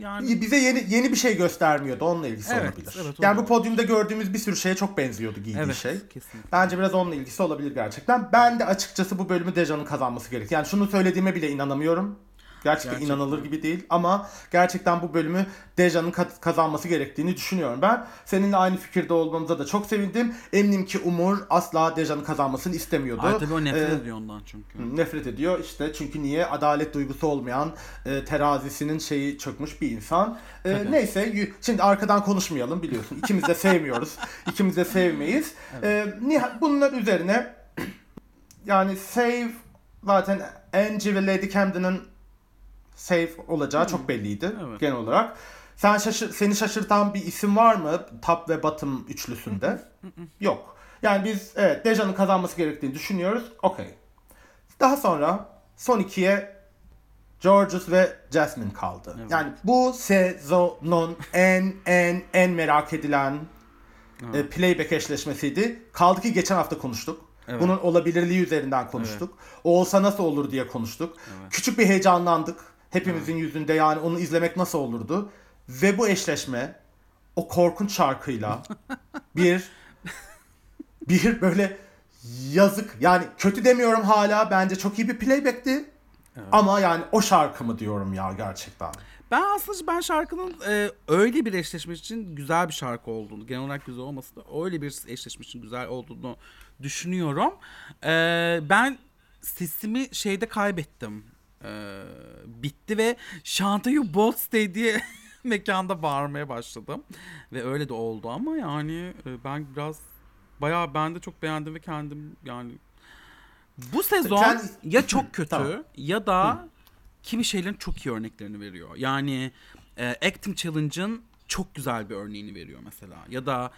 yani bize yeni yeni bir şey göstermiyordu. Onunla ilgisi Evet, olabilir. evet, yani bu da podyumda gördüğümüz bir sürü şeye çok benziyordu giydiği evet şey. kesinlikle. Bence biraz onunla ilgisi olabilir gerçekten. Ben de açıkçası bu bölümü Deja'nın kazanması gerek. Yani şunu söylediğime bile inanamıyorum. Gerçekten, Gerçekten. inanılır gibi değil ama gerçekten bu bölümü Deja'nın ka- kazanması gerektiğini düşünüyorum ben. Seninle aynı fikirde olmamıza da çok sevindim. Eminim ki Umur asla Deja'nın kazanmasını istemiyordu. Ay tabii o nefret Ee, ediyor ondan çünkü. nefret ediyor işte çünkü niye adalet duygusu olmayan e, terazisinin şeyi çökmüş bir insan. E, Tabii. neyse şimdi arkadan konuşmayalım biliyorsun. İkimiz de sevmiyoruz. İkimiz de sevmeyiz. E, niha- bunlar üzerine yani save zaten Angie ve Lady Camden'ın save olacağı çok belliydi Evet. genel olarak. Sen şaşır, seni şaşırtan bir isim var mı top ve bottom üçlüsünde? Yok. Yani biz evet Deja'nın kazanması gerektiğini düşünüyoruz. Okey. Daha sonra son ikiye Georges ve Jasmine kaldı. Evet. Yani bu sezonun en en en merak edilen e, playback eşleşmesiydi. Kaldı ki geçen hafta konuştuk. Evet. Bunun olabilirliği üzerinden konuştuk. O olsa nasıl olur diye konuştuk. Evet. Küçük bir heyecanlandık. Hepimizin yüzünde yani onu izlemek nasıl olurdu. Ve bu eşleşme o korkunç şarkıyla bir bir böyle yazık yani kötü demiyorum hala bence çok iyi bir playback'ti. Ama yani o şarkı mı diyorum ya gerçekten. Ben aslında ben şarkının e, öyle bir eşleşme için güzel bir şarkı olduğunu, genel olarak güzel olması da öyle bir eşleşme için güzel olduğunu düşünüyorum. E, ben sesimi şeyde kaybettim. E, bitti ve You Both Stay diye mekanda bağırmaya başladım. Ve öyle de oldu ama yani e, ben biraz bayağı ben de çok beğendim ve kendim yani bu sezon Kendi- ya çok kötü Tamam. ya da kimi şeylerin çok iyi örneklerini veriyor. Yani e, Acting Challenge'ın çok güzel bir örneğini veriyor mesela. Ya da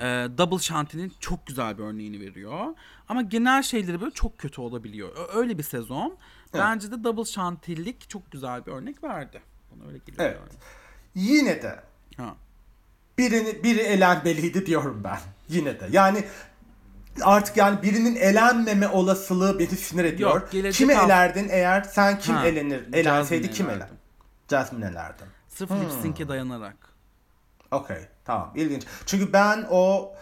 e, Double Shanty'nin çok güzel bir örneğini veriyor. Ama genel şeyleri böyle çok kötü olabiliyor. Öyle bir sezon. Bence de Double Shanty'lik çok güzel bir örnek verdi. Bana öyle geliyor Evet. Yine de. Ha. birini biri elenmeliydi diyorum ben. Yine de. Yani artık yani birinin elenmeme olasılığı beni sinir ediyor. Yok, Kimi hafta- elerdin eğer sen kim Ha, elenir? Elenseydi Jasmine kim eler? Jasmine elerdim. Sırf lip sync'e dayanarak. Okey tamam ilginç. Çünkü ben o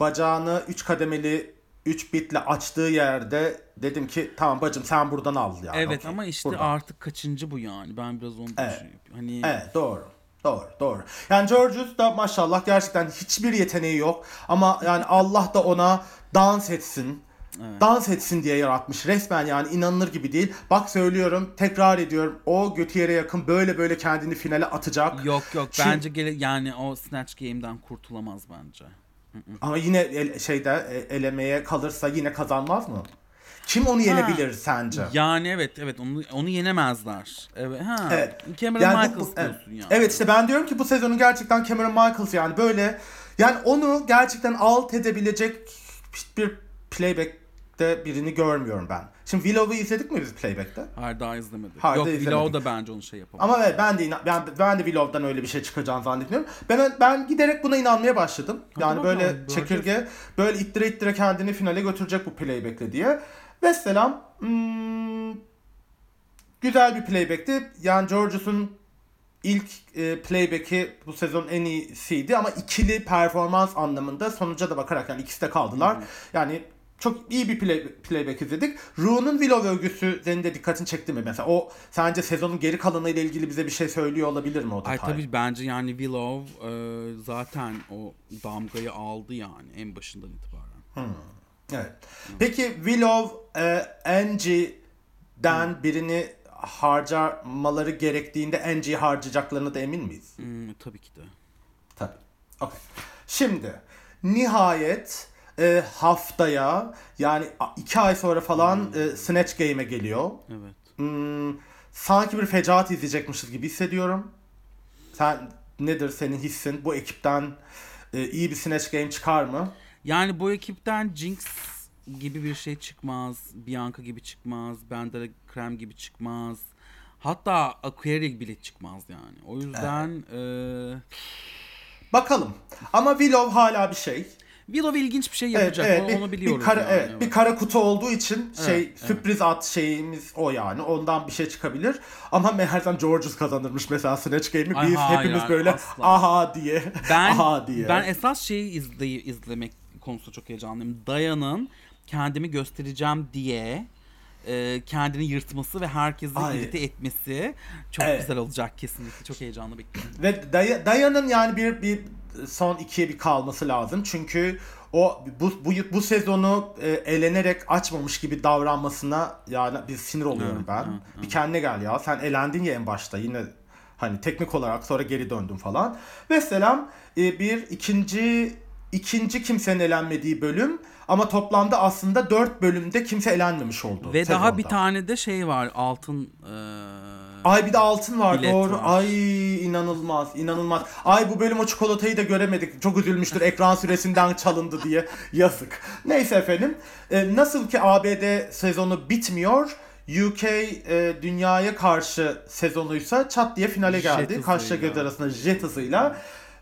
bacağını 3 kademeli 3 bitle açtığı yerde dedim ki tamam bacım sen buradan al yani. Evet okey, ama işte buradan. artık kaçıncı bu yani. Ben biraz onu Evet. düşünüyorum. Hani Evet doğru. Doğru doğru. Yani Georgios da maşallah gerçekten hiçbir yeteneği yok. Ama yani Allah da ona dans etsin. Dans etsin diye yaratmış. Resmen yani inanılır gibi değil. Bak söylüyorum tekrar ediyorum. O götü yere yakın böyle böyle kendini finale atacak. yok yok Şimdi- bence gele, yani o Snatch Game'den kurtulamaz bence. Ama yine el- şeyde e, elemeye kalırsa yine kazanmaz mı? Kim onu yenebilir sence? Yani evet evet onu onu yenemezler. Evet ha. Evet. Cameron Yani Michaels bu- diyorsun evet. yani. Evet işte ben diyorum ki bu sezonun gerçekten Cameron Michaels yani böyle yani onu gerçekten alt edebilecek bir playback'te birini görmüyorum ben. Şimdi Willow'u izledik mi biz playback'te? Hayır daha izlemedik. Hayır, Yok daha Willow izlemedik. da bence onu şey yapamaz. Ama evet ben de inan- ben, ben de Willow'dan öyle bir şey çıkacağını zannetmiyorum. Ben ben giderek buna inanmaya başladım. Yani bakalım, böyle göreceğiz. çekirge böyle ittire ittire kendini finale götürecek bu playback'le diye. Ve selam hmm, güzel bir playback'ti. Yani George'un ilk e, playback'i bu sezon en iyisiydi ama ikili performans anlamında sonuca da bakarak yani ikisi de kaldılar. Yani çok iyi bir play, playback izledik. Ru'nun Willow övgüsü senin de dikkatini çekti mi? Mesela o sence sezonun geri kalanı ile ilgili bize bir şey söylüyor olabilir mi o detay? Ay tabii bence yani Willow e, zaten o damgayı aldı yani en başından itibaren. Evet. Peki Willow e, Angie'den birini harcamaları gerektiğinde Angie'yi harcayacaklarını da emin miyiz? Hmm, tabii ki de. Tabii. Okay. Şimdi nihayet e, haftaya yani iki ay sonra falan e, Snatch Game'e geliyor. Evet. Hmm, sanki bir fecaat izleyecekmişiz gibi hissediyorum. Sen nedir senin hissin? Bu ekipten e, iyi bir Snatch Game çıkar mı? Yani bu ekipten Jinx gibi bir şey çıkmaz. Bianca gibi çıkmaz. Bandera Krem gibi çıkmaz. Hatta Aquaria bile çıkmaz yani. O yüzden e, Bakalım. Ama Willow hala bir şey. Willow ilginç bir şey Evet, yapacak. evet, o- bir, onu biliyoruz. bir kara, yani, evet, evet. bir kara kutu olduğu için şey Evet, evet. sürpriz at şeyimiz o yani. Ondan bir şey çıkabilir. Ama meğersem Georges kazanırmış mesela Snatch Game'i. Biz hayır, hepimiz hayır, böyle asla. aha diye. Ben aha diye. ben esas şeyi izley izlemek konusunda çok heyecanlıyım. Dayan'ın kendimi göstereceğim diye e, kendini yırtması ve herkesi Ay. irite etmesi çok Evet. güzel olacak kesinlikle. Çok heyecanlı bekliyorum. Ve Day- Dayan'ın yani bir bir son ikiye bir kalması lazım. Çünkü o bu bu, bu sezonu e, elenerek açmamış gibi davranmasına yani bir sinir oluyorum Evet, ben. evet, Bir kendine gel ya. Sen elendin ya en başta yine hani teknik olarak sonra geri döndün falan. Ve selam e, bir ikinci ikinci kimsenin elenmediği bölüm ama toplamda aslında dört bölümde kimse elenmemiş oldu. Ve daha sezonda. bir tane de şey var altın e, Ay bir de altın var Bilet doğru. var. Ay inanılmaz inanılmaz. Ay bu bölüm o çikolatayı da göremedik. Çok üzülmüştür ekran süresinden çalındı diye. Yazık. Neyse efendim. Ee, nasıl ki ABD sezonu bitmiyor. UK e, dünyaya karşı sezonuysa çat diye finale Jet geldi. Hızıyla. göz arasında jet hızıyla.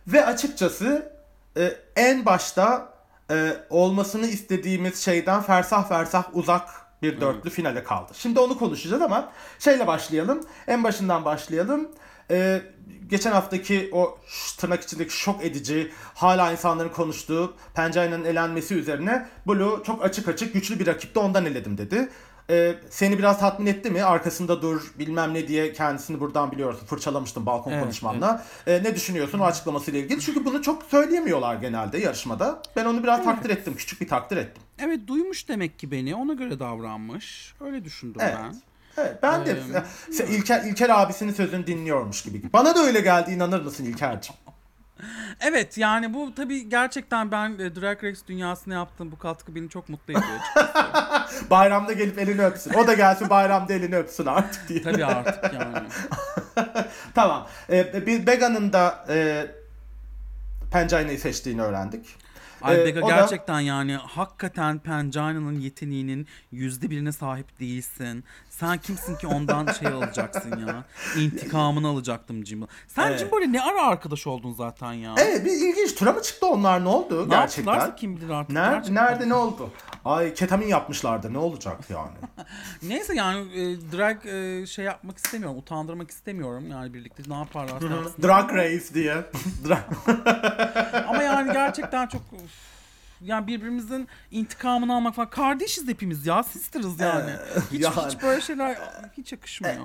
Ve açıkçası e, en başta e, olmasını istediğimiz şeyden fersah fersah uzak bir dörtlü finale kaldı. Şimdi onu konuşacağız ama şeyle başlayalım. En başından başlayalım. E, geçen haftaki o tırnak içindeki şok edici hala insanların konuştuğu Pencere'nin elenmesi üzerine Blue çok açık açık güçlü bir rakipti ondan eledim dedi. E, seni biraz tatmin etti mi? Arkasında dur bilmem ne diye kendisini buradan biliyorsun fırçalamıştım balkon Evet, konuşmamda. E, ne düşünüyorsun o açıklamasıyla ilgili? Çünkü bunu çok söyleyemiyorlar genelde yarışmada. Ben onu biraz takdir ettim. Küçük bir takdir ettim. Evet duymuş demek ki beni. Ona göre davranmış. Öyle düşündüm Evet. ben. Evet, ben de Ee, İlker, İlker abisinin sözünü dinliyormuş gibi. Bana da öyle geldi inanır mısın İlker'cim? Evet yani bu tabii gerçekten ben e, Drag Race dünyasına yaptığım bu katkı beni çok mutlu ediyor. Bayramda gelip elini öpsün. O da gelsin bayramda elini öpsün artık diye. tabii artık yani. Tamam. Ee, bir Bega'nın da e, Pencayna'yı seçtiğini öğrendik. Ay Ee, Bega o da- gerçekten yani hakikaten Pencana'nın yeteneğinin yüzde birine sahip değilsin. Sen kimsin ki ondan şey alacaksın ya. İntikamını alacaktım Jimbo. Sen Evet. Jimbo ile ne ara arkadaş oldun zaten ya? Evet bir ilginç tura mı çıktı onlar ne oldu ne gerçekten? yaptılarsa kim bilir artık. Nerede, gerçekten. nerede ne oldu? Ay ketamin yapmışlardı ne olacak yani? Neyse yani e, drag e, şey yapmak istemiyorum. Utandırmak istemiyorum. Yani birlikte ne yapsınlar. Drag race diye. Ama yani gerçekten çok üf, yani birbirimizin intikamını almak falan. Kardeşiz hepimiz ya. Sister'ız yani. Hiç, yani. hiç böyle şeyler hiç yakışmıyor.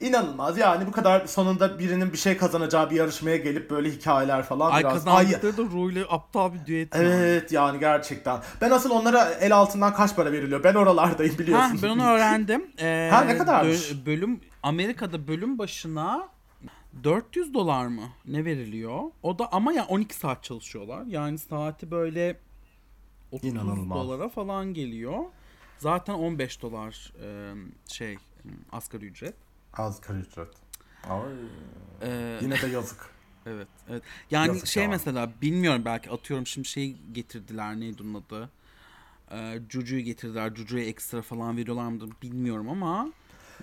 İnanılmaz yani bu kadar sonunda birinin bir şey kazanacağı bir yarışmaya gelip böyle hikayeler falan Ay biraz. kazandıkları da Ru ile aptal bir düet. yani. Evet yani gerçekten. Ben asıl onlara el altından kaç para veriliyor? Ben oralardayım biliyorsun. Ha, ben onu öğrendim. Ee, Ha, ne kadarmış? bö- bölüm Amerika'da bölüm başına 400 dolar mı ne veriliyor? O da ama ya 12 saat çalışıyorlar. Yani saati böyle 30 İnanılmaz. dolara falan geliyor. Zaten 15 dolar e, şey asgari ücret. Asgari ücret. Ay, Ee, yine de yazık. Evet, evet. Yani Yazık şey ya. mesela bilmiyorum belki atıyorum şimdi şey getirdiler neydi onun adı? Ee, Cucu'yu getirdiler. Cucu'ya ekstra falan veriyorlar mıdır bilmiyorum ama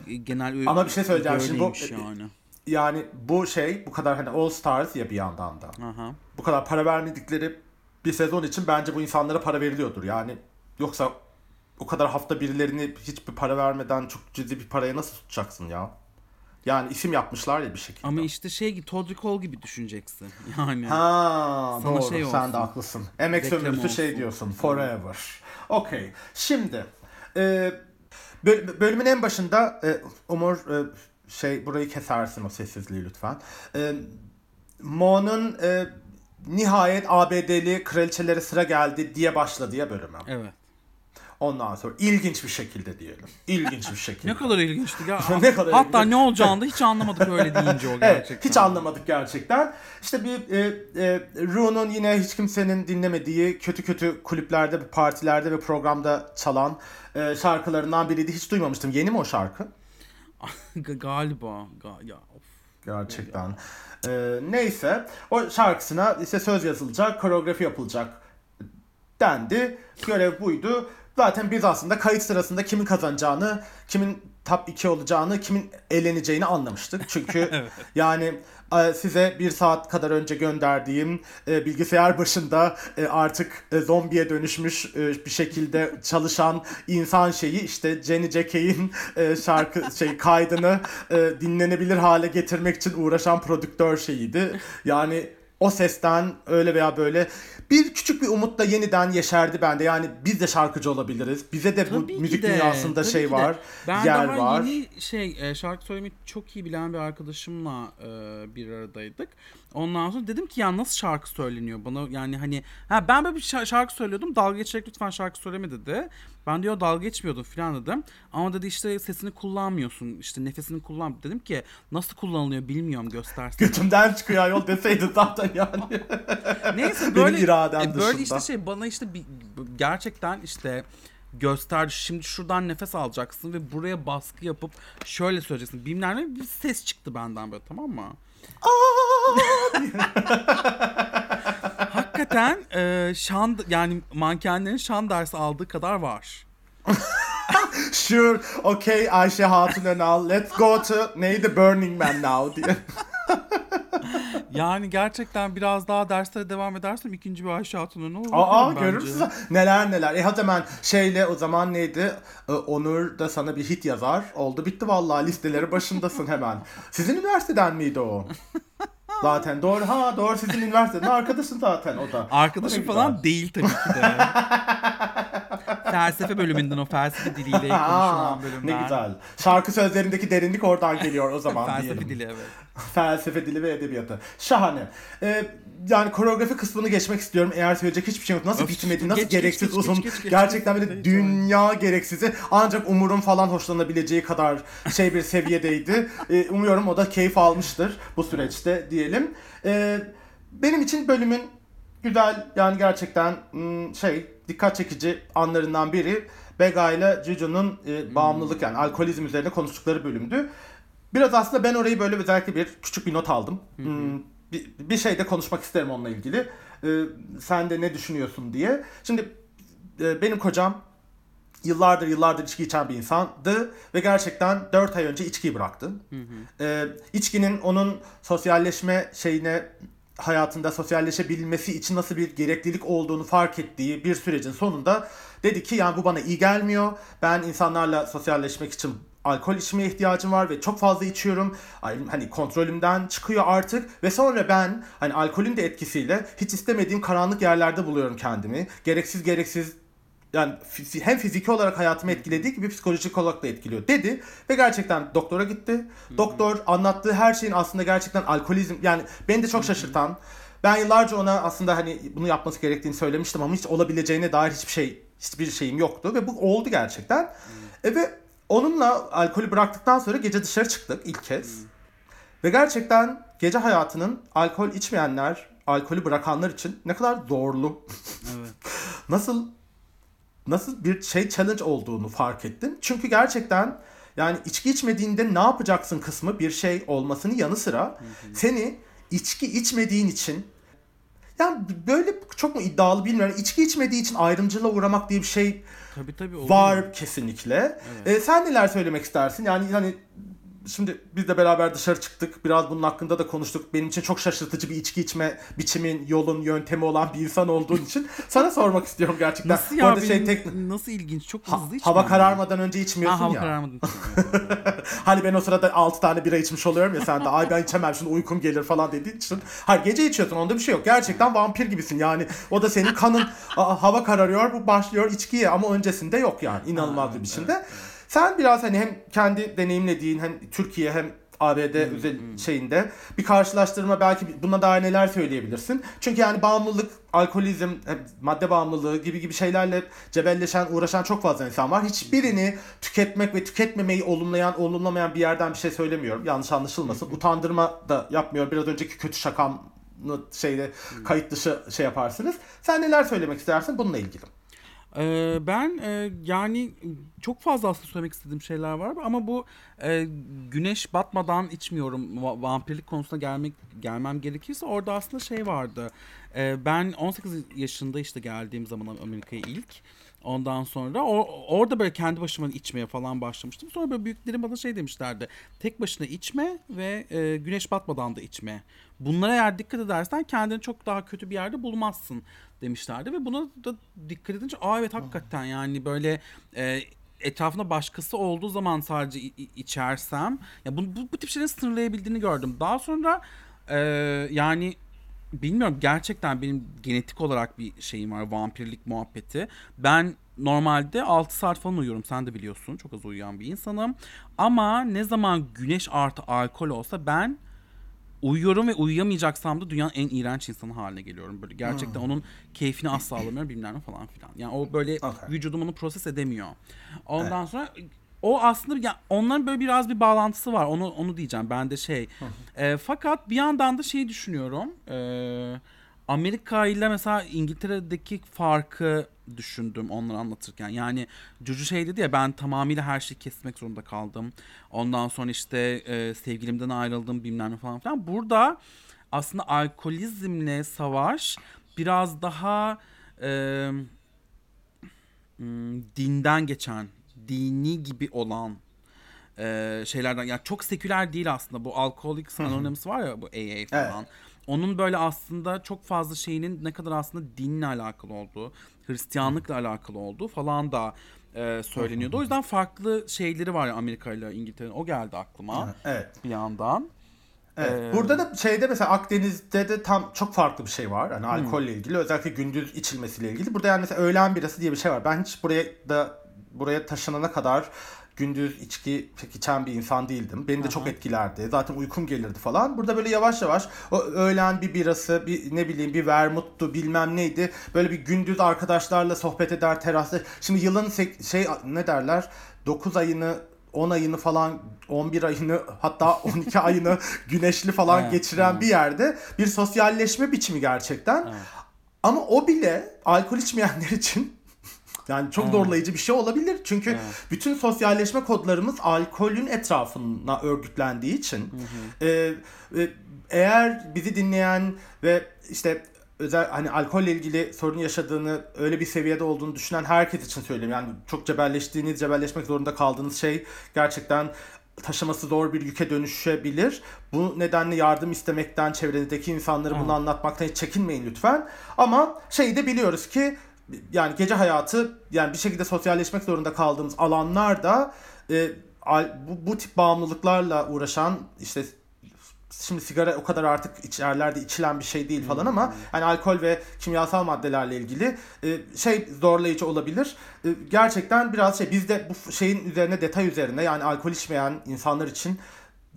e, genel öyle Ama bir şey söyleyeceğim, şimdi bu- böyleymiş yani. Yani bu şey bu kadar hani All Stars ya bir yandan da. Aha. Bu kadar para vermedikleri bir sezon için bence bu insanlara para veriliyordur. Yani yoksa o kadar hafta birilerini hiçbir para vermeden çok ciddi bir paraya nasıl tutacaksın ya? Yani isim yapmışlar ya bir şekilde. Ama işte şey gibi Todd Cole gibi düşüneceksin. Yani. Ha Sana doğru şey sen olsun. de haklısın. Emek Reklam sömürüsü şey diyorsun forever. Okey şimdi e, böl- bölümün en başında e, Umur e, şey burayı kesersin o sessizliği lütfen. E, Mo'nun e, nihayet ABD'li kraliçelere sıra geldi diye başladı ya bölümü. Evet. Ondan sonra ilginç bir şekilde diyelim. İlginç bir şekilde. Ne kadar ilginçti ya. Ne kadar Hatta ilginç. ne olacağını da hiç anlamadık öyle deyince o Evet, gerçekten. hiç anlamadık gerçekten. İşte bir e, e, Ru'nun yine hiç kimsenin dinlemediği kötü kötü kulüplerde, partilerde ve programda çalan e, şarkılarından biriydi. Hiç duymamıştım. Yeni mi o şarkı? Galiba. Ga- ya of. Gerçekten. E, neyse o şarkısına işte söz yazılacak, koreografi yapılacak dendi. Görev buydu. Zaten biz aslında kayıt sırasında kimin kazanacağını, kimin top 2 olacağını, kimin eleneceğini anlamıştık. Çünkü yani e, size bir saat kadar önce gönderdiğim e, bilgisayar başında e, artık e, zombiye dönüşmüş bir şekilde çalışan insan şeyi işte Jenny Jackey'in şarkı şey kaydını dinlenebilir hale getirmek için uğraşan prodüktör şeyiydi. Yani o sesten öyle veya böyle bir küçük bir umut da yeniden yeşerdi bende. Yani biz de şarkıcı olabiliriz. Bize de bu Tabii ki müzik de, dünyasında şey var, Ben yer daha var. yeni şey e, şarkı söylemeyi çok iyi bilen bir arkadaşımla e, bir aradaydık. Ondan sonra dedim ki ya nasıl şarkı söyleniyor bana yani hani ha ben böyle bir şa- şarkı söylüyordum dalga geçerek lütfen şarkı söyleme dedi. Ben diyor dalga geçmiyordum falan dedim. Ama dedi işte sesini kullanmıyorsun işte nefesini kullan. Dedim ki nasıl kullanılıyor bilmiyorum göstersin. Götümden çıkıyor ayol deseydin zaten yani. Neyse böyle e, böyle işte şey bana işte bir, gerçekten işte gösterdi. Şimdi şuradan nefes alacaksın ve buraya baskı yapıp şöyle söyleyeceksin. Bilmem ne bir ses çıktı benden böyle tamam mı? Hakikaten e, şan yani mankenlerin şan dersi aldığı kadar var. Sure, okay Ayşe Hatun Önal, let's go to neydi Burning Man now diye. Yani gerçekten biraz daha derslere devam edersem ikinci bir Ayşe Hatun'un olur. Aa bence. görür müsün? Neler neler. E hadi hemen şeyle o zaman neydi? Ee, Onur da sana bir hit yazar. Oldu bitti vallahi listeleri başındasın hemen. Sizin üniversiteden miydi o? Zaten doğru ha doğru sizin üniversiteden arkadaşın zaten o da. Arkadaşım güzel. falan değil tabii ki de. Felsefe bölümünden o felsefe diliyle konuşulan bölümler. ne güzel. Şarkı sözlerindeki derinlik oradan geliyor o zaman felsefe diyelim. dili evet. Felsefe dili ve edebiyatı. Şahane. Ee, yani koreografi kısmını geçmek istiyorum. Eğer söyleyecek hiçbir şey yok. Nasıl bitmedi, nasıl geç, gereksiz geç, uzun. geç, geç, geç. Gerçekten böyle dünya gereksizi. Ancak Umur'un falan hoşlanabileceği kadar şey bir seviyedeydi. Ee, umuyorum o da keyif almıştır bu süreçte diyelim. Ee, benim için bölümün güzel yani gerçekten hmm, şey dikkat çekici anlarından biri Bega ile Juju'nun e, bağımlılık yani alkolizm üzerine konuştukları bölümdü. Biraz aslında ben orayı böyle özellikle bir küçük bir not aldım. Hmm, bir, bir şey de konuşmak isterim onunla ilgili. E, sen de ne düşünüyorsun diye. Şimdi e, benim kocam yıllardır yıllardır içki içen bir insandı ve gerçekten 4 ay önce içkiyi bıraktı. E, içkinin onun sosyalleşme şeyine hayatında sosyalleşebilmesi için nasıl bir gereklilik olduğunu fark ettiği bir sürecin sonunda dedi ki yani bu bana iyi gelmiyor. Ben insanlarla sosyalleşmek için alkol içmeye ihtiyacım var ve çok fazla içiyorum. Hani kontrolümden çıkıyor artık ve sonra ben hani alkolün de etkisiyle hiç istemediğim karanlık yerlerde buluyorum kendimi. Gereksiz gereksiz yani hem fiziki olarak hayatımı etkilediği gibi psikolojik olarak da etkiliyor dedi ve gerçekten doktora gitti. Doktor anlattığı her şeyin aslında gerçekten alkolizm yani beni de çok şaşırtan ben yıllarca ona aslında hani bunu yapması gerektiğini söylemiştim ama hiç olabileceğine dair hiçbir şey hiçbir şeyim yoktu ve bu oldu gerçekten. E ve onunla alkolü bıraktıktan sonra gece dışarı çıktık ilk kez. Ve gerçekten gece hayatının alkol içmeyenler, alkolü bırakanlar için ne kadar zorlu, Evet. nasıl nasıl bir şey challenge olduğunu fark ettim. Çünkü gerçekten yani içki içmediğinde ne yapacaksın kısmı bir şey olmasının yanı sıra seni içki içmediğin için yani böyle çok mu iddialı bilmiyorum. İçki içmediği için ayrımcılığa uğramak diye bir şey Tabii tabii. oluyor. var kesinlikle. Ee, sen neler söylemek istersin? Yani hani şimdi biz de beraber dışarı çıktık. Biraz bunun hakkında da konuştuk. Benim için çok şaşırtıcı bir içki içme biçimin, yolun, yöntemi olan bir insan olduğun için sana sormak istiyorum gerçekten. Nasıl ya? arada Benim, şey tek Nasıl ilginç. Çok Ha- hızlı içmem. hava kararmadan önce içmiyorsun Ha, hava ya. kararmadan. Hani ben o sırada 6 tane bira içmiş oluyorum ya sen de ay ben içemem şimdi uykum gelir falan dediğin için. Hayır gece içiyorsun onda bir şey yok. Gerçekten vampir gibisin yani. O da senin kanın aa, hava kararıyor bu başlıyor içkiye ama öncesinde yok yani inanılmaz bir biçimde. Sen biraz hani hem kendi deneyimlediğin hem Türkiye hem ABD özel şeyinde bir karşılaştırma belki buna dair neler söyleyebilirsin? Çünkü yani bağımlılık, alkolizm, hem madde bağımlılığı gibi gibi şeylerle cebelleşen, uğraşan çok fazla insan var. Hiçbirini tüketmek ve tüketmemeyi olumlayan, olumlamayan bir yerden bir şey söylemiyorum. Yanlış anlaşılmasın. Utandırma da yapmıyorum. Biraz önceki kötü şakamı şeyde kayıt dışı şey yaparsınız. Sen neler söylemek istersin bununla ilgili? Ee, ben e, yani çok fazla aslında söylemek istediğim şeyler var ama bu e, güneş batmadan içmiyorum Va- vampirlik konusuna gelmek gelmem gerekirse orada aslında şey vardı. E, ben 18 yaşında işte geldiğim zaman Amerika'ya ilk Ondan sonra o, orada böyle kendi başıma içmeye falan başlamıştım. Sonra böyle büyüklerim bana şey demişlerdi. Tek başına içme ve e, güneş batmadan da içme. Bunlara eğer dikkat edersen kendini çok daha kötü bir yerde bulmazsın demişlerdi. Ve buna da dikkat edince aa evet hakikaten yani böyle e, etrafında başkası olduğu zaman sadece içersem ya bu, bu, bu tip şeyleri sınırlayabildiğini gördüm. Daha sonra e, yani bilmiyorum gerçekten benim genetik olarak bir şeyim var vampirlik muhabbeti. Ben normalde 6 saat falan uyuyorum sen de biliyorsun çok az uyuyan bir insanım. Ama ne zaman güneş artı alkol olsa ben uyuyorum ve uyuyamayacaksam da dünyanın en iğrenç insanı haline geliyorum. Böyle gerçekten onun keyfini asla alamıyorum bilmem ne falan filan. Yani o böyle Okay. vücudum onu proses edemiyor. Ondan sonra o aslında ya onların böyle biraz bir bağlantısı var. Onu onu diyeceğim. Ben de şey. E, fakat bir yandan da şeyi düşünüyorum. E, Amerika ile mesela İngiltere'deki farkı düşündüm onları anlatırken. Yani Cucu şey dedi ya ben tamamıyla her şeyi kesmek zorunda kaldım. Ondan sonra işte e, sevgilimden ayrıldım bilmem ne falan filan. Burada aslında alkolizmle savaş biraz daha e, hmm, dinden geçen, dini gibi olan e, şeylerden. Yani çok seküler değil aslında. Bu Alcoholics Anonymous var ya bu AA falan. Onun böyle aslında çok fazla şeyinin ne kadar aslında dinle alakalı olduğu, Hristiyanlıkla alakalı olduğu falan da e, söyleniyordu. O yüzden farklı şeyleri var ya Amerika ile İngiltere'nin. O geldi aklıma Evet. bir yandan. Evet. Ee, Burada da şeyde mesela Akdeniz'de de tam çok farklı bir şey var. Hani alkolle ilgili özellikle gündüz içilmesiyle ilgili. Burada yani mesela öğlen birası diye bir şey var. Ben hiç buraya da buraya taşınana kadar gündüz içki pek içen bir insan değildim. Beni de çok etkilerdi. Zaten uykum gelirdi falan. Burada böyle yavaş yavaş o öğlen bir birası, bir ne bileyim bir vermuttu bilmem neydi. Böyle bir gündüz arkadaşlarla sohbet eder terasta. Şimdi yılın şey ne derler? 9 ayını 10 ayını falan 11 ayını hatta 12 ayını güneşli falan Evet, geçiren evet. bir yerde bir sosyalleşme biçimi gerçekten. Ama o bile alkol içmeyenler için yani çok zorlayıcı bir şey olabilir. Çünkü bütün sosyalleşme kodlarımız alkolün etrafına örgütlendiği için e, e, eğer bizi dinleyen ve işte özel hani alkolle ilgili sorun yaşadığını öyle bir seviyede olduğunu düşünen herkes için söyleyeyim. Yani çok cebelleştiğiniz, cebelleşmek zorunda kaldığınız şey gerçekten taşıması zor bir yüke dönüşebilir. Bu nedenle yardım istemekten, çevrenizdeki insanlara bunu anlatmaktan hiç çekinmeyin lütfen. Ama şeyi de biliyoruz ki yani gece hayatı yani bir şekilde sosyalleşmek zorunda kaldığımız alanlarda e, bu, bu tip bağımlılıklarla uğraşan işte şimdi sigara o kadar artık içerlerde içilen bir şey değil falan ama hani alkol ve kimyasal maddelerle ilgili e, şey zorlayıcı olabilir. E, gerçekten biraz şey biz de bu şeyin üzerine detay üzerine yani alkol içmeyen insanlar için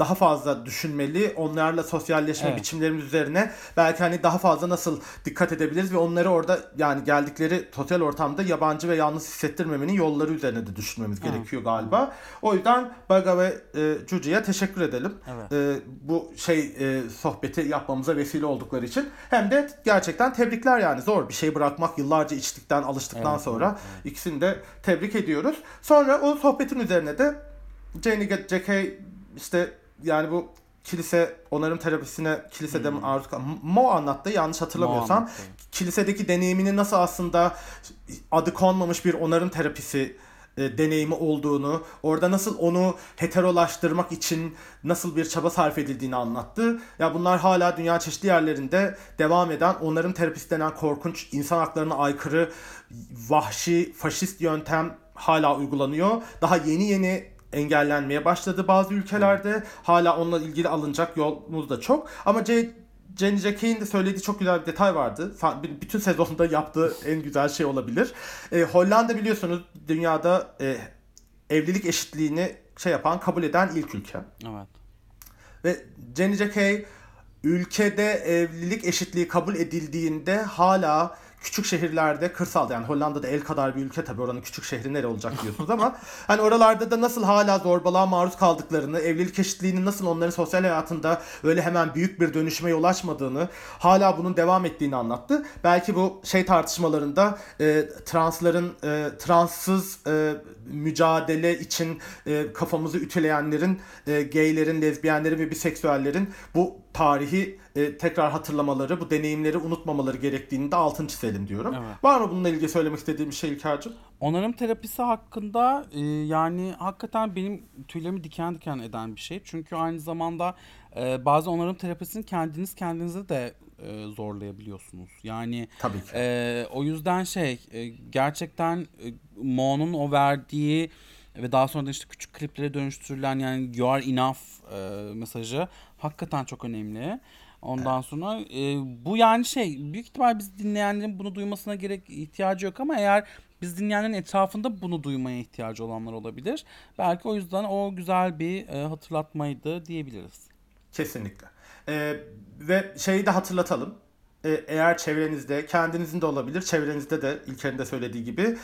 daha fazla düşünmeli. Onlarla sosyalleşme Evet. biçimlerimiz üzerine belki hani daha fazla nasıl dikkat edebiliriz ve onları orada yani geldikleri sosyal ortamda yabancı ve yalnız hissettirmemenin yolları üzerine de düşünmemiz gerekiyor galiba. O yüzden Baga ve e, Cucu'ya teşekkür edelim. Evet. E, bu şey e, sohbeti yapmamıza vesile oldukları için. Hem de gerçekten tebrikler yani zor bir şey bırakmak yıllarca içtikten alıştıktan Evet, sonra ikisini de tebrik ediyoruz. Sonra o sohbetin üzerine de Jenny J.K. işte yani bu kilise onarım terapisine kilisede maruz kal- Mo anlattı yanlış hatırlamıyorsam. Hmm. anlattı. Kilisedeki deneyimini nasıl aslında adı konmamış bir onarım terapisi e, deneyimi olduğunu, orada nasıl onu heterolaştırmak için nasıl bir çaba sarf edildiğini anlattı. Ya bunlar hala dünya çeşitli yerlerinde devam eden onarım terapisi denen korkunç insan haklarına aykırı vahşi faşist yöntem hala uygulanıyor. Daha yeni yeni engellenmeye başladı bazı ülkelerde. Hala onunla ilgili alınacak yolumuz da çok. Ama C Jenny Jack'in de söylediği çok güzel bir detay vardı. Bütün sezonda yaptığı en güzel şey olabilir. E, Hollanda biliyorsunuz dünyada e, evlilik eşitliğini şey yapan, kabul eden ilk ülke. Evet. Ve Jenny Jackey ülkede evlilik eşitliği kabul edildiğinde hala küçük şehirlerde kırsalda yani Hollanda'da el kadar bir ülke tabii oranın küçük şehri nere olacak diyorsunuz ama hani oralarda da nasıl hala zorbalığa maruz kaldıklarını, evlilik eşitliğinin nasıl onların sosyal hayatında öyle hemen büyük bir dönüşüme yol açmadığını, hala bunun devam ettiğini anlattı. Belki bu şey tartışmalarında e, transların e, transsız e, mücadele için e, kafamızı ütüleyenlerin, e, gaylerin, lezbiyenlerin ve biseksüellerin bu tarihi e, tekrar hatırlamaları, bu deneyimleri unutmamaları gerektiğini de altını çizelim diyorum. Evet. Var mı bununla ilgili söylemek istediğim bir şey İlker'cim? Onarım terapisi hakkında e, yani hakikaten benim tüylerimi diken diken eden bir şey. Çünkü aynı zamanda e, bazı onarım terapisini kendiniz kendinize de e, zorlayabiliyorsunuz. Yani Tabii ki. e, o yüzden şey e, gerçekten e, Mo'nun o verdiği ve daha sonra da işte küçük kliplere dönüştürülen yani you are enough e, mesajı hakikaten çok önemli. Ondan sonra e, bu yani şey büyük ihtimal biz dinleyenlerin bunu duymasına gerek ihtiyacı yok ama eğer biz dinleyenlerin etrafında bunu duymaya ihtiyacı olanlar olabilir. Belki o yüzden o güzel bir e, hatırlatmaydı diyebiliriz. Kesinlikle. Ee, ve şeyi de hatırlatalım. Ee, eğer çevrenizde, kendinizin de olabilir, çevrenizde de İlker'in de söylediği gibi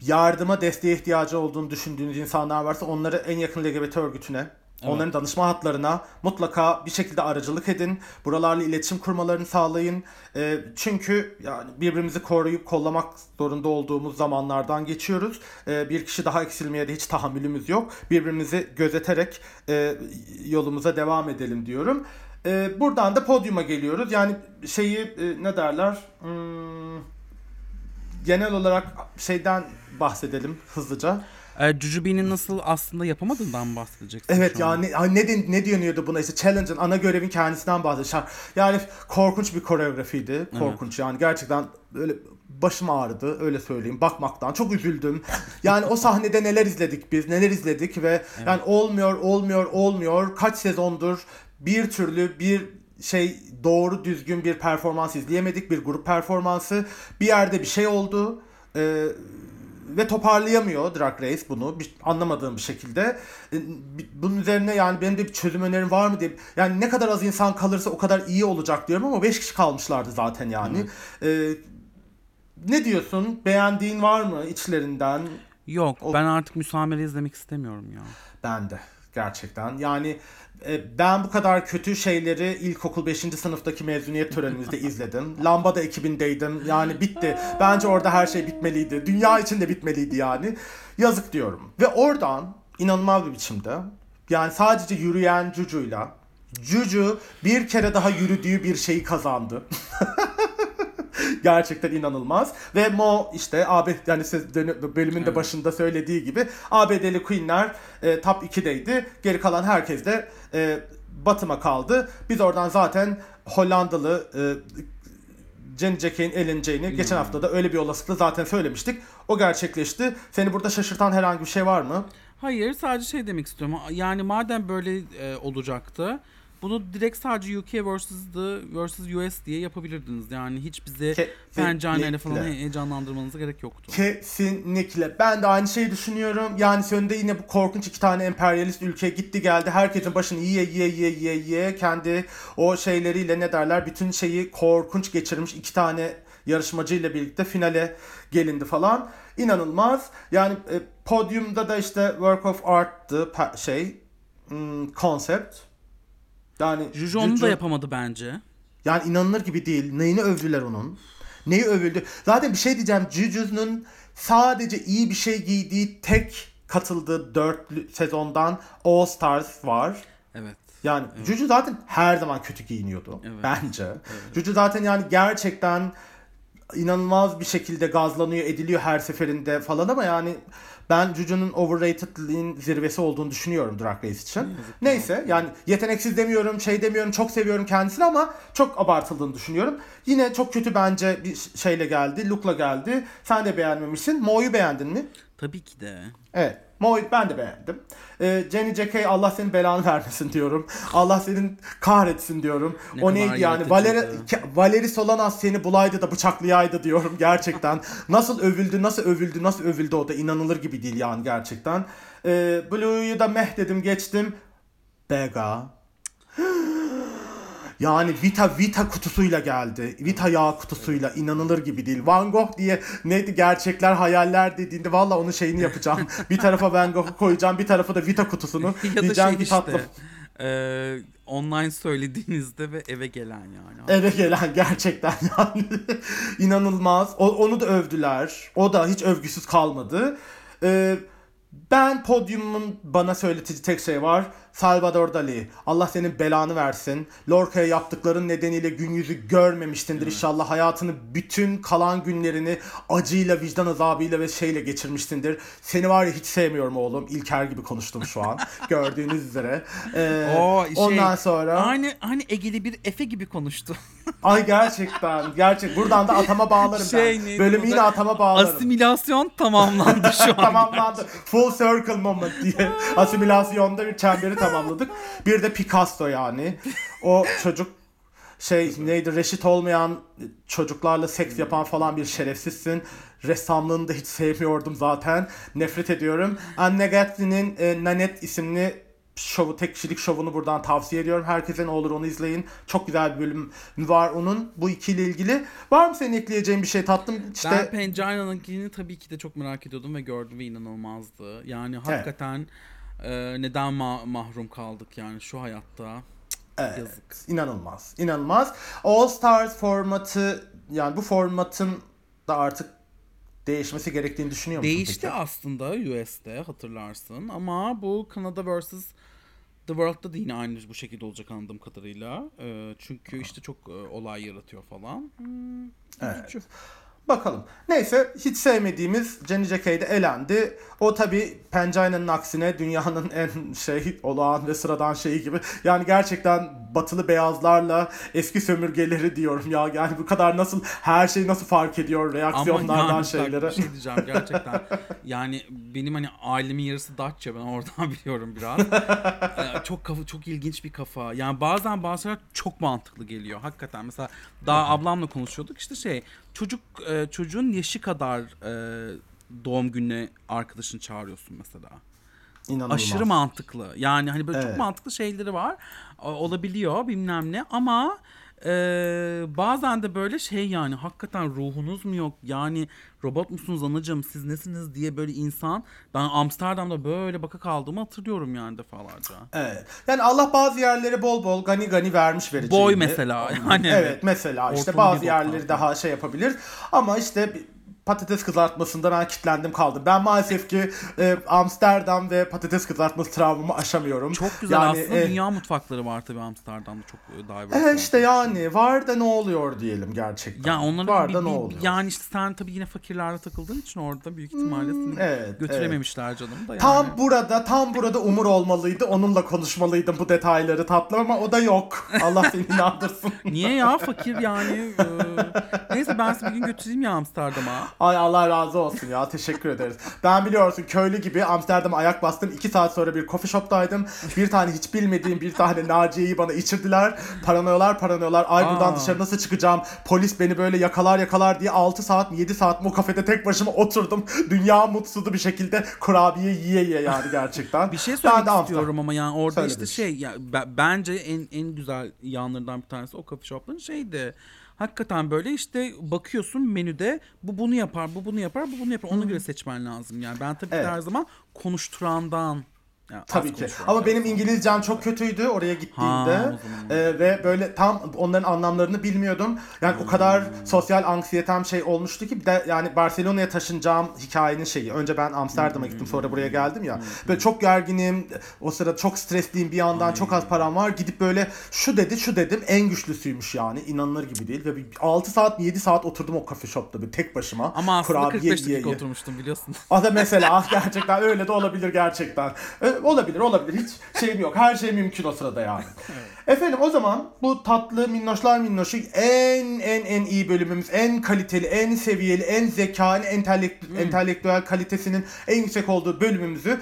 yardıma, desteğe ihtiyacı olduğunu düşündüğünüz insanlar varsa onları en yakın LGBT örgütüne, onların danışma hatlarına mutlaka bir şekilde aracılık edin. Buralarla iletişim kurmalarını sağlayın. Ee, çünkü yani birbirimizi koruyup kollamak zorunda olduğumuz zamanlardan geçiyoruz. Ee, bir kişi daha eksilmeye de hiç tahammülümüz yok. Birbirimizi gözeterek e, yolumuza devam edelim diyorum. Ee, buradan da podyuma geliyoruz. Yani şeyi e, ne derler? Hmm, genel olarak şeyden bahsedelim hızlıca. E, Jujubee'nin nasıl aslında yapamadığından bahsedeceksin Evet yani ne, den- ne deniyordu buna? İşte challenge'ın ana görevin kendisinden bahsediyor. Yani korkunç bir koreografiydi. Korkunç yani. Gerçekten böyle başım ağrıdı öyle söyleyeyim. Bakmaktan. Çok üzüldüm. Yani o sahnede neler izledik biz neler izledik ve yani olmuyor olmuyor olmuyor. Kaç sezondur bir türlü bir şey doğru düzgün bir performans izleyemedik. Bir grup performansı. Bir yerde bir şey oldu. Ee, ve toparlayamıyor Drag Race bunu bir, anlamadığım bir şekilde. E, Bunun üzerine yani benim de bir çözüm önerim var mı diye. Yani ne kadar az insan kalırsa o kadar iyi olacak diyorum ama 5 kişi kalmışlardı zaten yani. E, ne diyorsun? Beğendiğin var mı içlerinden? Yok O- ben artık müsamere izlemek istemiyorum ya. Ben de gerçekten. Yani ben bu kadar kötü şeyleri ilkokul 5. sınıftaki mezuniyet törenimizde izledim. Lambada ekibindeydim. Yani bitti. Bence orada her şey bitmeliydi. Dünya için de bitmeliydi yani. Yazık diyorum. Ve oradan inanılmaz bir biçimde yani sadece yürüyen Cucu'yla Cucu bir kere daha yürüdüğü bir şeyi kazandı. Gerçekten inanılmaz. Ve Mo işte AB yani siz bölümün de başında söylediği gibi ABD'li Queen'ler e, top 2'deydi. Geri kalan herkes de e, Batıma kaldı. Biz oradan zaten Hollandalı e, Jenny Jack'in eleneceğini geçen hafta da öyle bir olasılıkla zaten söylemiştik. O gerçekleşti. Seni burada şaşırtan herhangi bir şey var mı? Hayır sadece şey demek istiyorum. Yani madem böyle e, olacaktı bunu direkt sadece UK vs. The vs. US diye yapabilirdiniz. Yani hiç bize pencereyle falan heyecanlandırmanıza gerek yoktu. Kesinlikle. Ben de aynı şeyi düşünüyorum. Yani sonunda yine bu korkunç iki tane emperyalist ülke gitti geldi. Herkesin başını yiye yiye yiye yiye yiye kendi o şeyleriyle ne derler bütün şeyi korkunç geçirmiş iki tane yarışmacıyla birlikte finale gelindi falan. İnanılmaz. Yani e, podyumda da işte work of art'tı şey hmm, concept. Yani Juju onu da yapamadı bence. yani inanılır gibi değil. Neyini övdüler onun? Neyi övüldü? Zaten bir şey diyeceğim. Juju'nun sadece iyi bir şey giydiği tek katıldığı dörtlü sezondan All Stars var. Evet. Yani Juju zaten her zaman kötü giyiniyordu Evet. bence. Juju zaten yani gerçekten inanılmaz bir şekilde gazlanıyor, ediliyor her seferinde falan ama yani ben Juju'nun overrated'liğin zirvesi olduğunu düşünüyorum Drag Race için. Neyse yani yeteneksiz demiyorum, şey demiyorum, çok seviyorum kendisini ama çok abartıldığını düşünüyorum. Yine çok kötü bence bir şeyle geldi, look'la geldi. Sen de beğenmemişsin. Mo'yu beğendin mi? Tabii ki de. Evet. Mo'yu ben de beğendim. Ee, Jenny J.K. Allah senin belanı vermesin diyorum. Allah senin kahretsin diyorum. Ne o neydi yani? Valeri, Valeri Solanas seni bulaydı da bıçaklayaydı diyorum gerçekten. nasıl övüldü, nasıl övüldü, nasıl övüldü o da inanılır gibi değil yani gerçekten. Ee, Blue'yu da meh dedim geçtim. Bega. Yani Vita Vita kutusuyla geldi. Vita yağ kutusuyla inanılır gibi değil. Van Gogh diye neydi gerçekler hayaller dediğinde valla onun şeyini yapacağım. bir tarafa Van Gogh'u koyacağım, bir tarafa da Vita kutusunu. ya da Diyeceğim şey ki işte. tatlım. e, online söylediğinizde ve eve gelen yani. Eve gelen gerçekten yani inanılmaz. O, onu da övdüler. O da hiç övgüsüz kalmadı. Ee, ben podyumun bana söyletici tek şey var. Salvador Dali. Allah senin belanı versin. Lorca'ya yaptıkların nedeniyle gün yüzü görmemiştindir inşallah. Hayatını bütün kalan günlerini acıyla, vicdan azabıyla ve şeyle geçirmişsindir. Seni var ya hiç sevmiyorum oğlum. İlker gibi konuştum şu an. Gördüğünüz üzere. Ee, Oo, şey, ondan sonra... Aynı hani Egeli bir Efe gibi konuştu. Ay gerçekten gerçek. Buradan da atama bağlarım Şey, ben. Bölümü yine atama bağlarım. Asimilasyon tamamlandı şu an. Tamamlandı. Full circle moment diye. Asimilasyonda bir çemberi tamamladık. Bir de Picasso yani. O çocuk şey neydi reşit olmayan çocuklarla seks yapan falan bir şerefsizsin. Ressamlığını da hiç sevmiyordum zaten. Nefret ediyorum. Anne Gatlin'in e, Nanette isimli şovu, tek kişilik şovunu buradan tavsiye ediyorum. Herkese ne olur onu izleyin. Çok güzel bir bölüm var onun. Bu ikili ilgili. Var mı senin ekleyeceğin bir şey tatlım? İşte Ben Pencayna'nınkini tabii ki de çok merak ediyordum ve gördüm ve inanılmazdı. Yani hakikaten e, neden ma- mahrum kaldık yani şu hayatta. Evet, Yazık. inanılmaz. İnanılmaz. All Stars formatı yani bu formatın da artık değişmesi gerektiğini düşünüyor musun Değişti peki? aslında US'te hatırlarsın ama bu Kanada vs. The World'da da yine aynı bu şekilde olacak anladığım kadarıyla. E, çünkü işte çok e, olay yaratıyor falan. Hmm, Evet. üzücü. Bakalım. Neyse hiç sevmediğimiz Jenny J.K. de elendi. O tabi Pencayna'nın aksine dünyanın en şey olağan ve sıradan şeyi gibi. Yani gerçekten batılı beyazlarla eski sömürgeleri diyorum ya. Yani bu kadar nasıl her şey nasıl fark ediyor reaksiyonlardan yani bak, şeylere. Bir şey diyeceğim gerçekten. yani benim hani ailemin yarısı Datça ben oradan biliyorum biraz. Ee, çok kafa çok ilginç bir kafa. Yani bazen bazı çok mantıklı geliyor hakikaten. Mesela daha ablamla konuşuyorduk işte şey çocuk e, çocuğun yaşı kadar e, doğum gününe arkadaşını çağırıyorsun mesela. İnanılmaz. Aşırı mantıklı. Yani hani böyle Evet. çok mantıklı şeyleri var. Olabiliyor bilmem ne ama e, bazen de böyle şey yani hakikaten ruhunuz mu yok? Yani robot musunuz anacığım siz nesiniz diye böyle insan ben Amsterdam'da böyle baka kaldığımı hatırlıyorum yani defalarca. Evet. Yani Allah bazı yerlere bol bol gani gani vermiş vereceğini. Boy mesela yani. Evet mesela işte Ortalığı bazı yerleri daha şey yapabilir ama işte patates kızartmasında ben kilitlendim kaldım. Ben maalesef ki e, Amsterdam ve patates kızartması travmamı aşamıyorum. Çok güzel Yani, aslında e, dünya mutfakları var tabii Amsterdam'da çok e, diverse. E işte yani var da ne oluyor diyelim gerçekten. Ya onların var bir- da ne bir- oluyor? yani işte sen tabii yine fakirlerle takıldığın için orada büyük ihtimalle seni evet, götürememişler canım da yani. Tam burada, tam burada Umur olmalıydı. Onunla konuşmalıydım bu detayları tatlım ama o da yok. Allah seni inandırsın. Niye ya fakir yani? Ee, neyse ben sizi bir gün götüreyim ya Amsterdam'a. Ay Allah razı olsun ya teşekkür ederiz. Ben biliyorsun köylü gibi Amsterdam'a ayak bastım. iki saat sonra bir coffee shop'taydım. Bir tane hiç bilmediğim bir tane Naciye'yi bana içirdiler. Paranoyalar paranoyalar. Ay buradan Aa. dışarı nasıl çıkacağım? Polis beni böyle yakalar yakalar diye 6 saat mi 7 saat mi o kafede tek başıma oturdum. Dünya mutsuzu bir şekilde kurabiye yiye yiye yani gerçekten. Bir şey Ben söylemek de Amsterdam- istiyorum ama yani orada Söyle işte bir şey ya be- bence en en güzel yanlarından bir tanesi o coffee shop'ların şeydi. Hakikaten böyle işte bakıyorsun menüde bu bunu yapar, bu bunu yapar, bu bunu yapar. Ona göre seçmen lazım yani. Ben tabii Evet. her zaman konuşturandan az Tabii ki. Ama yani. benim İngilizcem çok kötüydü oraya gittiğimde. Ha. Ee, ve böyle tam onların anlamlarını bilmiyordum. Yani o kadar sosyal anksiyetem şey olmuştu ki bir de yani Barcelona'ya taşınacağım hikayenin şeyi. Önce ben Amsterdam'a gittim sonra buraya geldim ya. Böyle çok gerginim. O sırada çok stresliyim bir yandan çok az param var. Gidip böyle şu dedi şu dedim en güçlüsüymüş yani. inanılır gibi değil. Ve bir 6 saat mi 7 saat oturdum o coffee shop'ta bir tek başıma. Ama aslında Kurabiye 45 yiye dakika oturmuştum biliyorsun. O da mesela ah, gerçekten öyle de olabilir gerçekten. E, olabilir olabilir hiç şeyim yok. Her şey mümkün o sırada yani. Efendim o zaman bu tatlı minnoşlar minnoşu en en en iyi bölümümüz, en kaliteli, en seviyeli, en zeka, en entelektü- entelektüel kalitesinin en yüksek olduğu bölümümüzü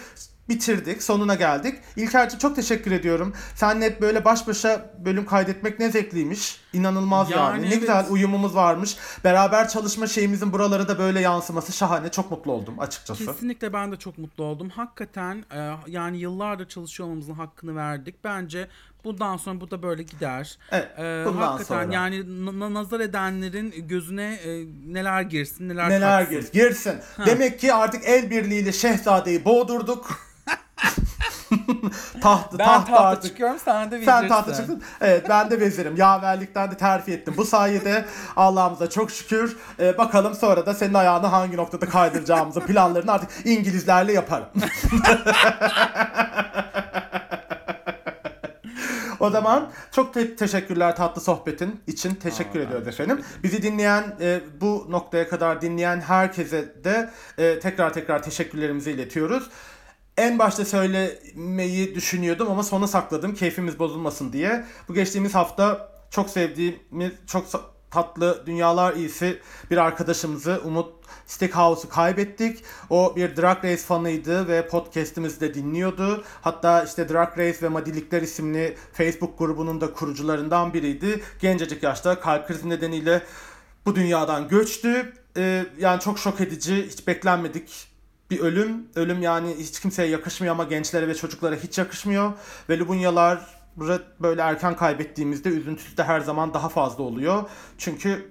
bitirdik. Sonuna geldik. İlker'cim çok teşekkür ediyorum. Seninle hep böyle baş başa bölüm kaydetmek ne zevkliymiş. İnanılmaz yani. Yani Ne evet. güzel uyumumuz varmış. Beraber çalışma şeyimizin buralara da böyle yansıması şahane. Çok mutlu oldum açıkçası. Kesinlikle ben de çok mutlu oldum. Hakikaten e, yani yıllardır çalışıyor olmamızın hakkını verdik. Bence bundan sonra bu da böyle gider. Evet, E, bundan hakikaten sonra. yani na- na- nazar edenlerin gözüne e, neler girsin, neler, Neler kaçsın. gir, girsin. Demek ki artık el birliğiyle şehzadeyi boğdurduk. tahtı, Ben tahtı tahta artık. çıkıyorum sen de Sen vezirsin. tahta çıktın. Evet ben de vezirim. Yaverlikten de terfi ettim. Bu sayede Allah'ımıza çok şükür. Ee, bakalım sonra da senin ayağını hangi noktada kaydıracağımızı planlarını artık İngilizlerle yaparım. O zaman çok te- teşekkürler tatlı sohbetin için teşekkür Aa, ediyoruz efendim. Bizi dinleyen e, bu noktaya kadar dinleyen herkese de e, tekrar tekrar teşekkürlerimizi iletiyoruz. En başta söylemeyi düşünüyordum ama sona sakladım keyfimiz bozulmasın diye. Bu geçtiğimiz hafta çok sevdiğimiz, çok tatlı, dünyalar iyisi bir arkadaşımızı Umut Steakhouse'u kaybettik. O bir Drag Race fanıydı ve podcast'imizi de dinliyordu. Hatta işte Drag Race ve Madilikler isimli Facebook grubunun da kurucularından biriydi. Gencecik yaşta kalp krizi nedeniyle bu dünyadan göçtü. Ee, yani çok şok edici, hiç beklenmedik bir ölüm. Ölüm yani hiç kimseye yakışmıyor ama gençlere ve çocuklara hiç yakışmıyor. Ve Lubunyalar böyle erken kaybettiğimizde üzüntüsü de her zaman daha fazla oluyor. Çünkü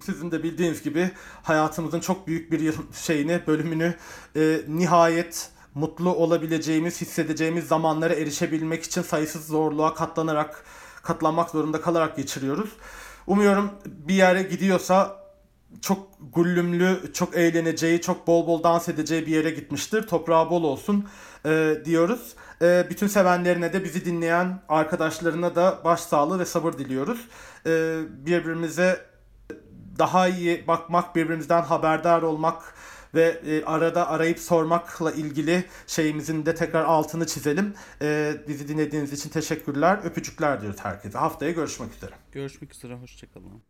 sizin de bildiğiniz gibi hayatımızın çok büyük bir şeyini, bölümünü e, nihayet mutlu olabileceğimiz, hissedeceğimiz zamanlara erişebilmek için sayısız zorluğa katlanarak, katlanmak zorunda kalarak geçiriyoruz. Umuyorum bir yere gidiyorsa çok gullümlü, çok eğleneceği, çok bol bol dans edeceği bir yere gitmiştir. Toprağı bol olsun e, diyoruz. E, bütün sevenlerine de bizi dinleyen arkadaşlarına da başsağlığı ve sabır diliyoruz. E, birbirimize daha iyi bakmak, birbirimizden haberdar olmak ve e, arada arayıp sormakla ilgili şeyimizin de tekrar altını çizelim. E, bizi dinlediğiniz için teşekkürler. Öpücükler diyoruz herkese. Haftaya görüşmek üzere. Görüşmek üzere hoşçakalın.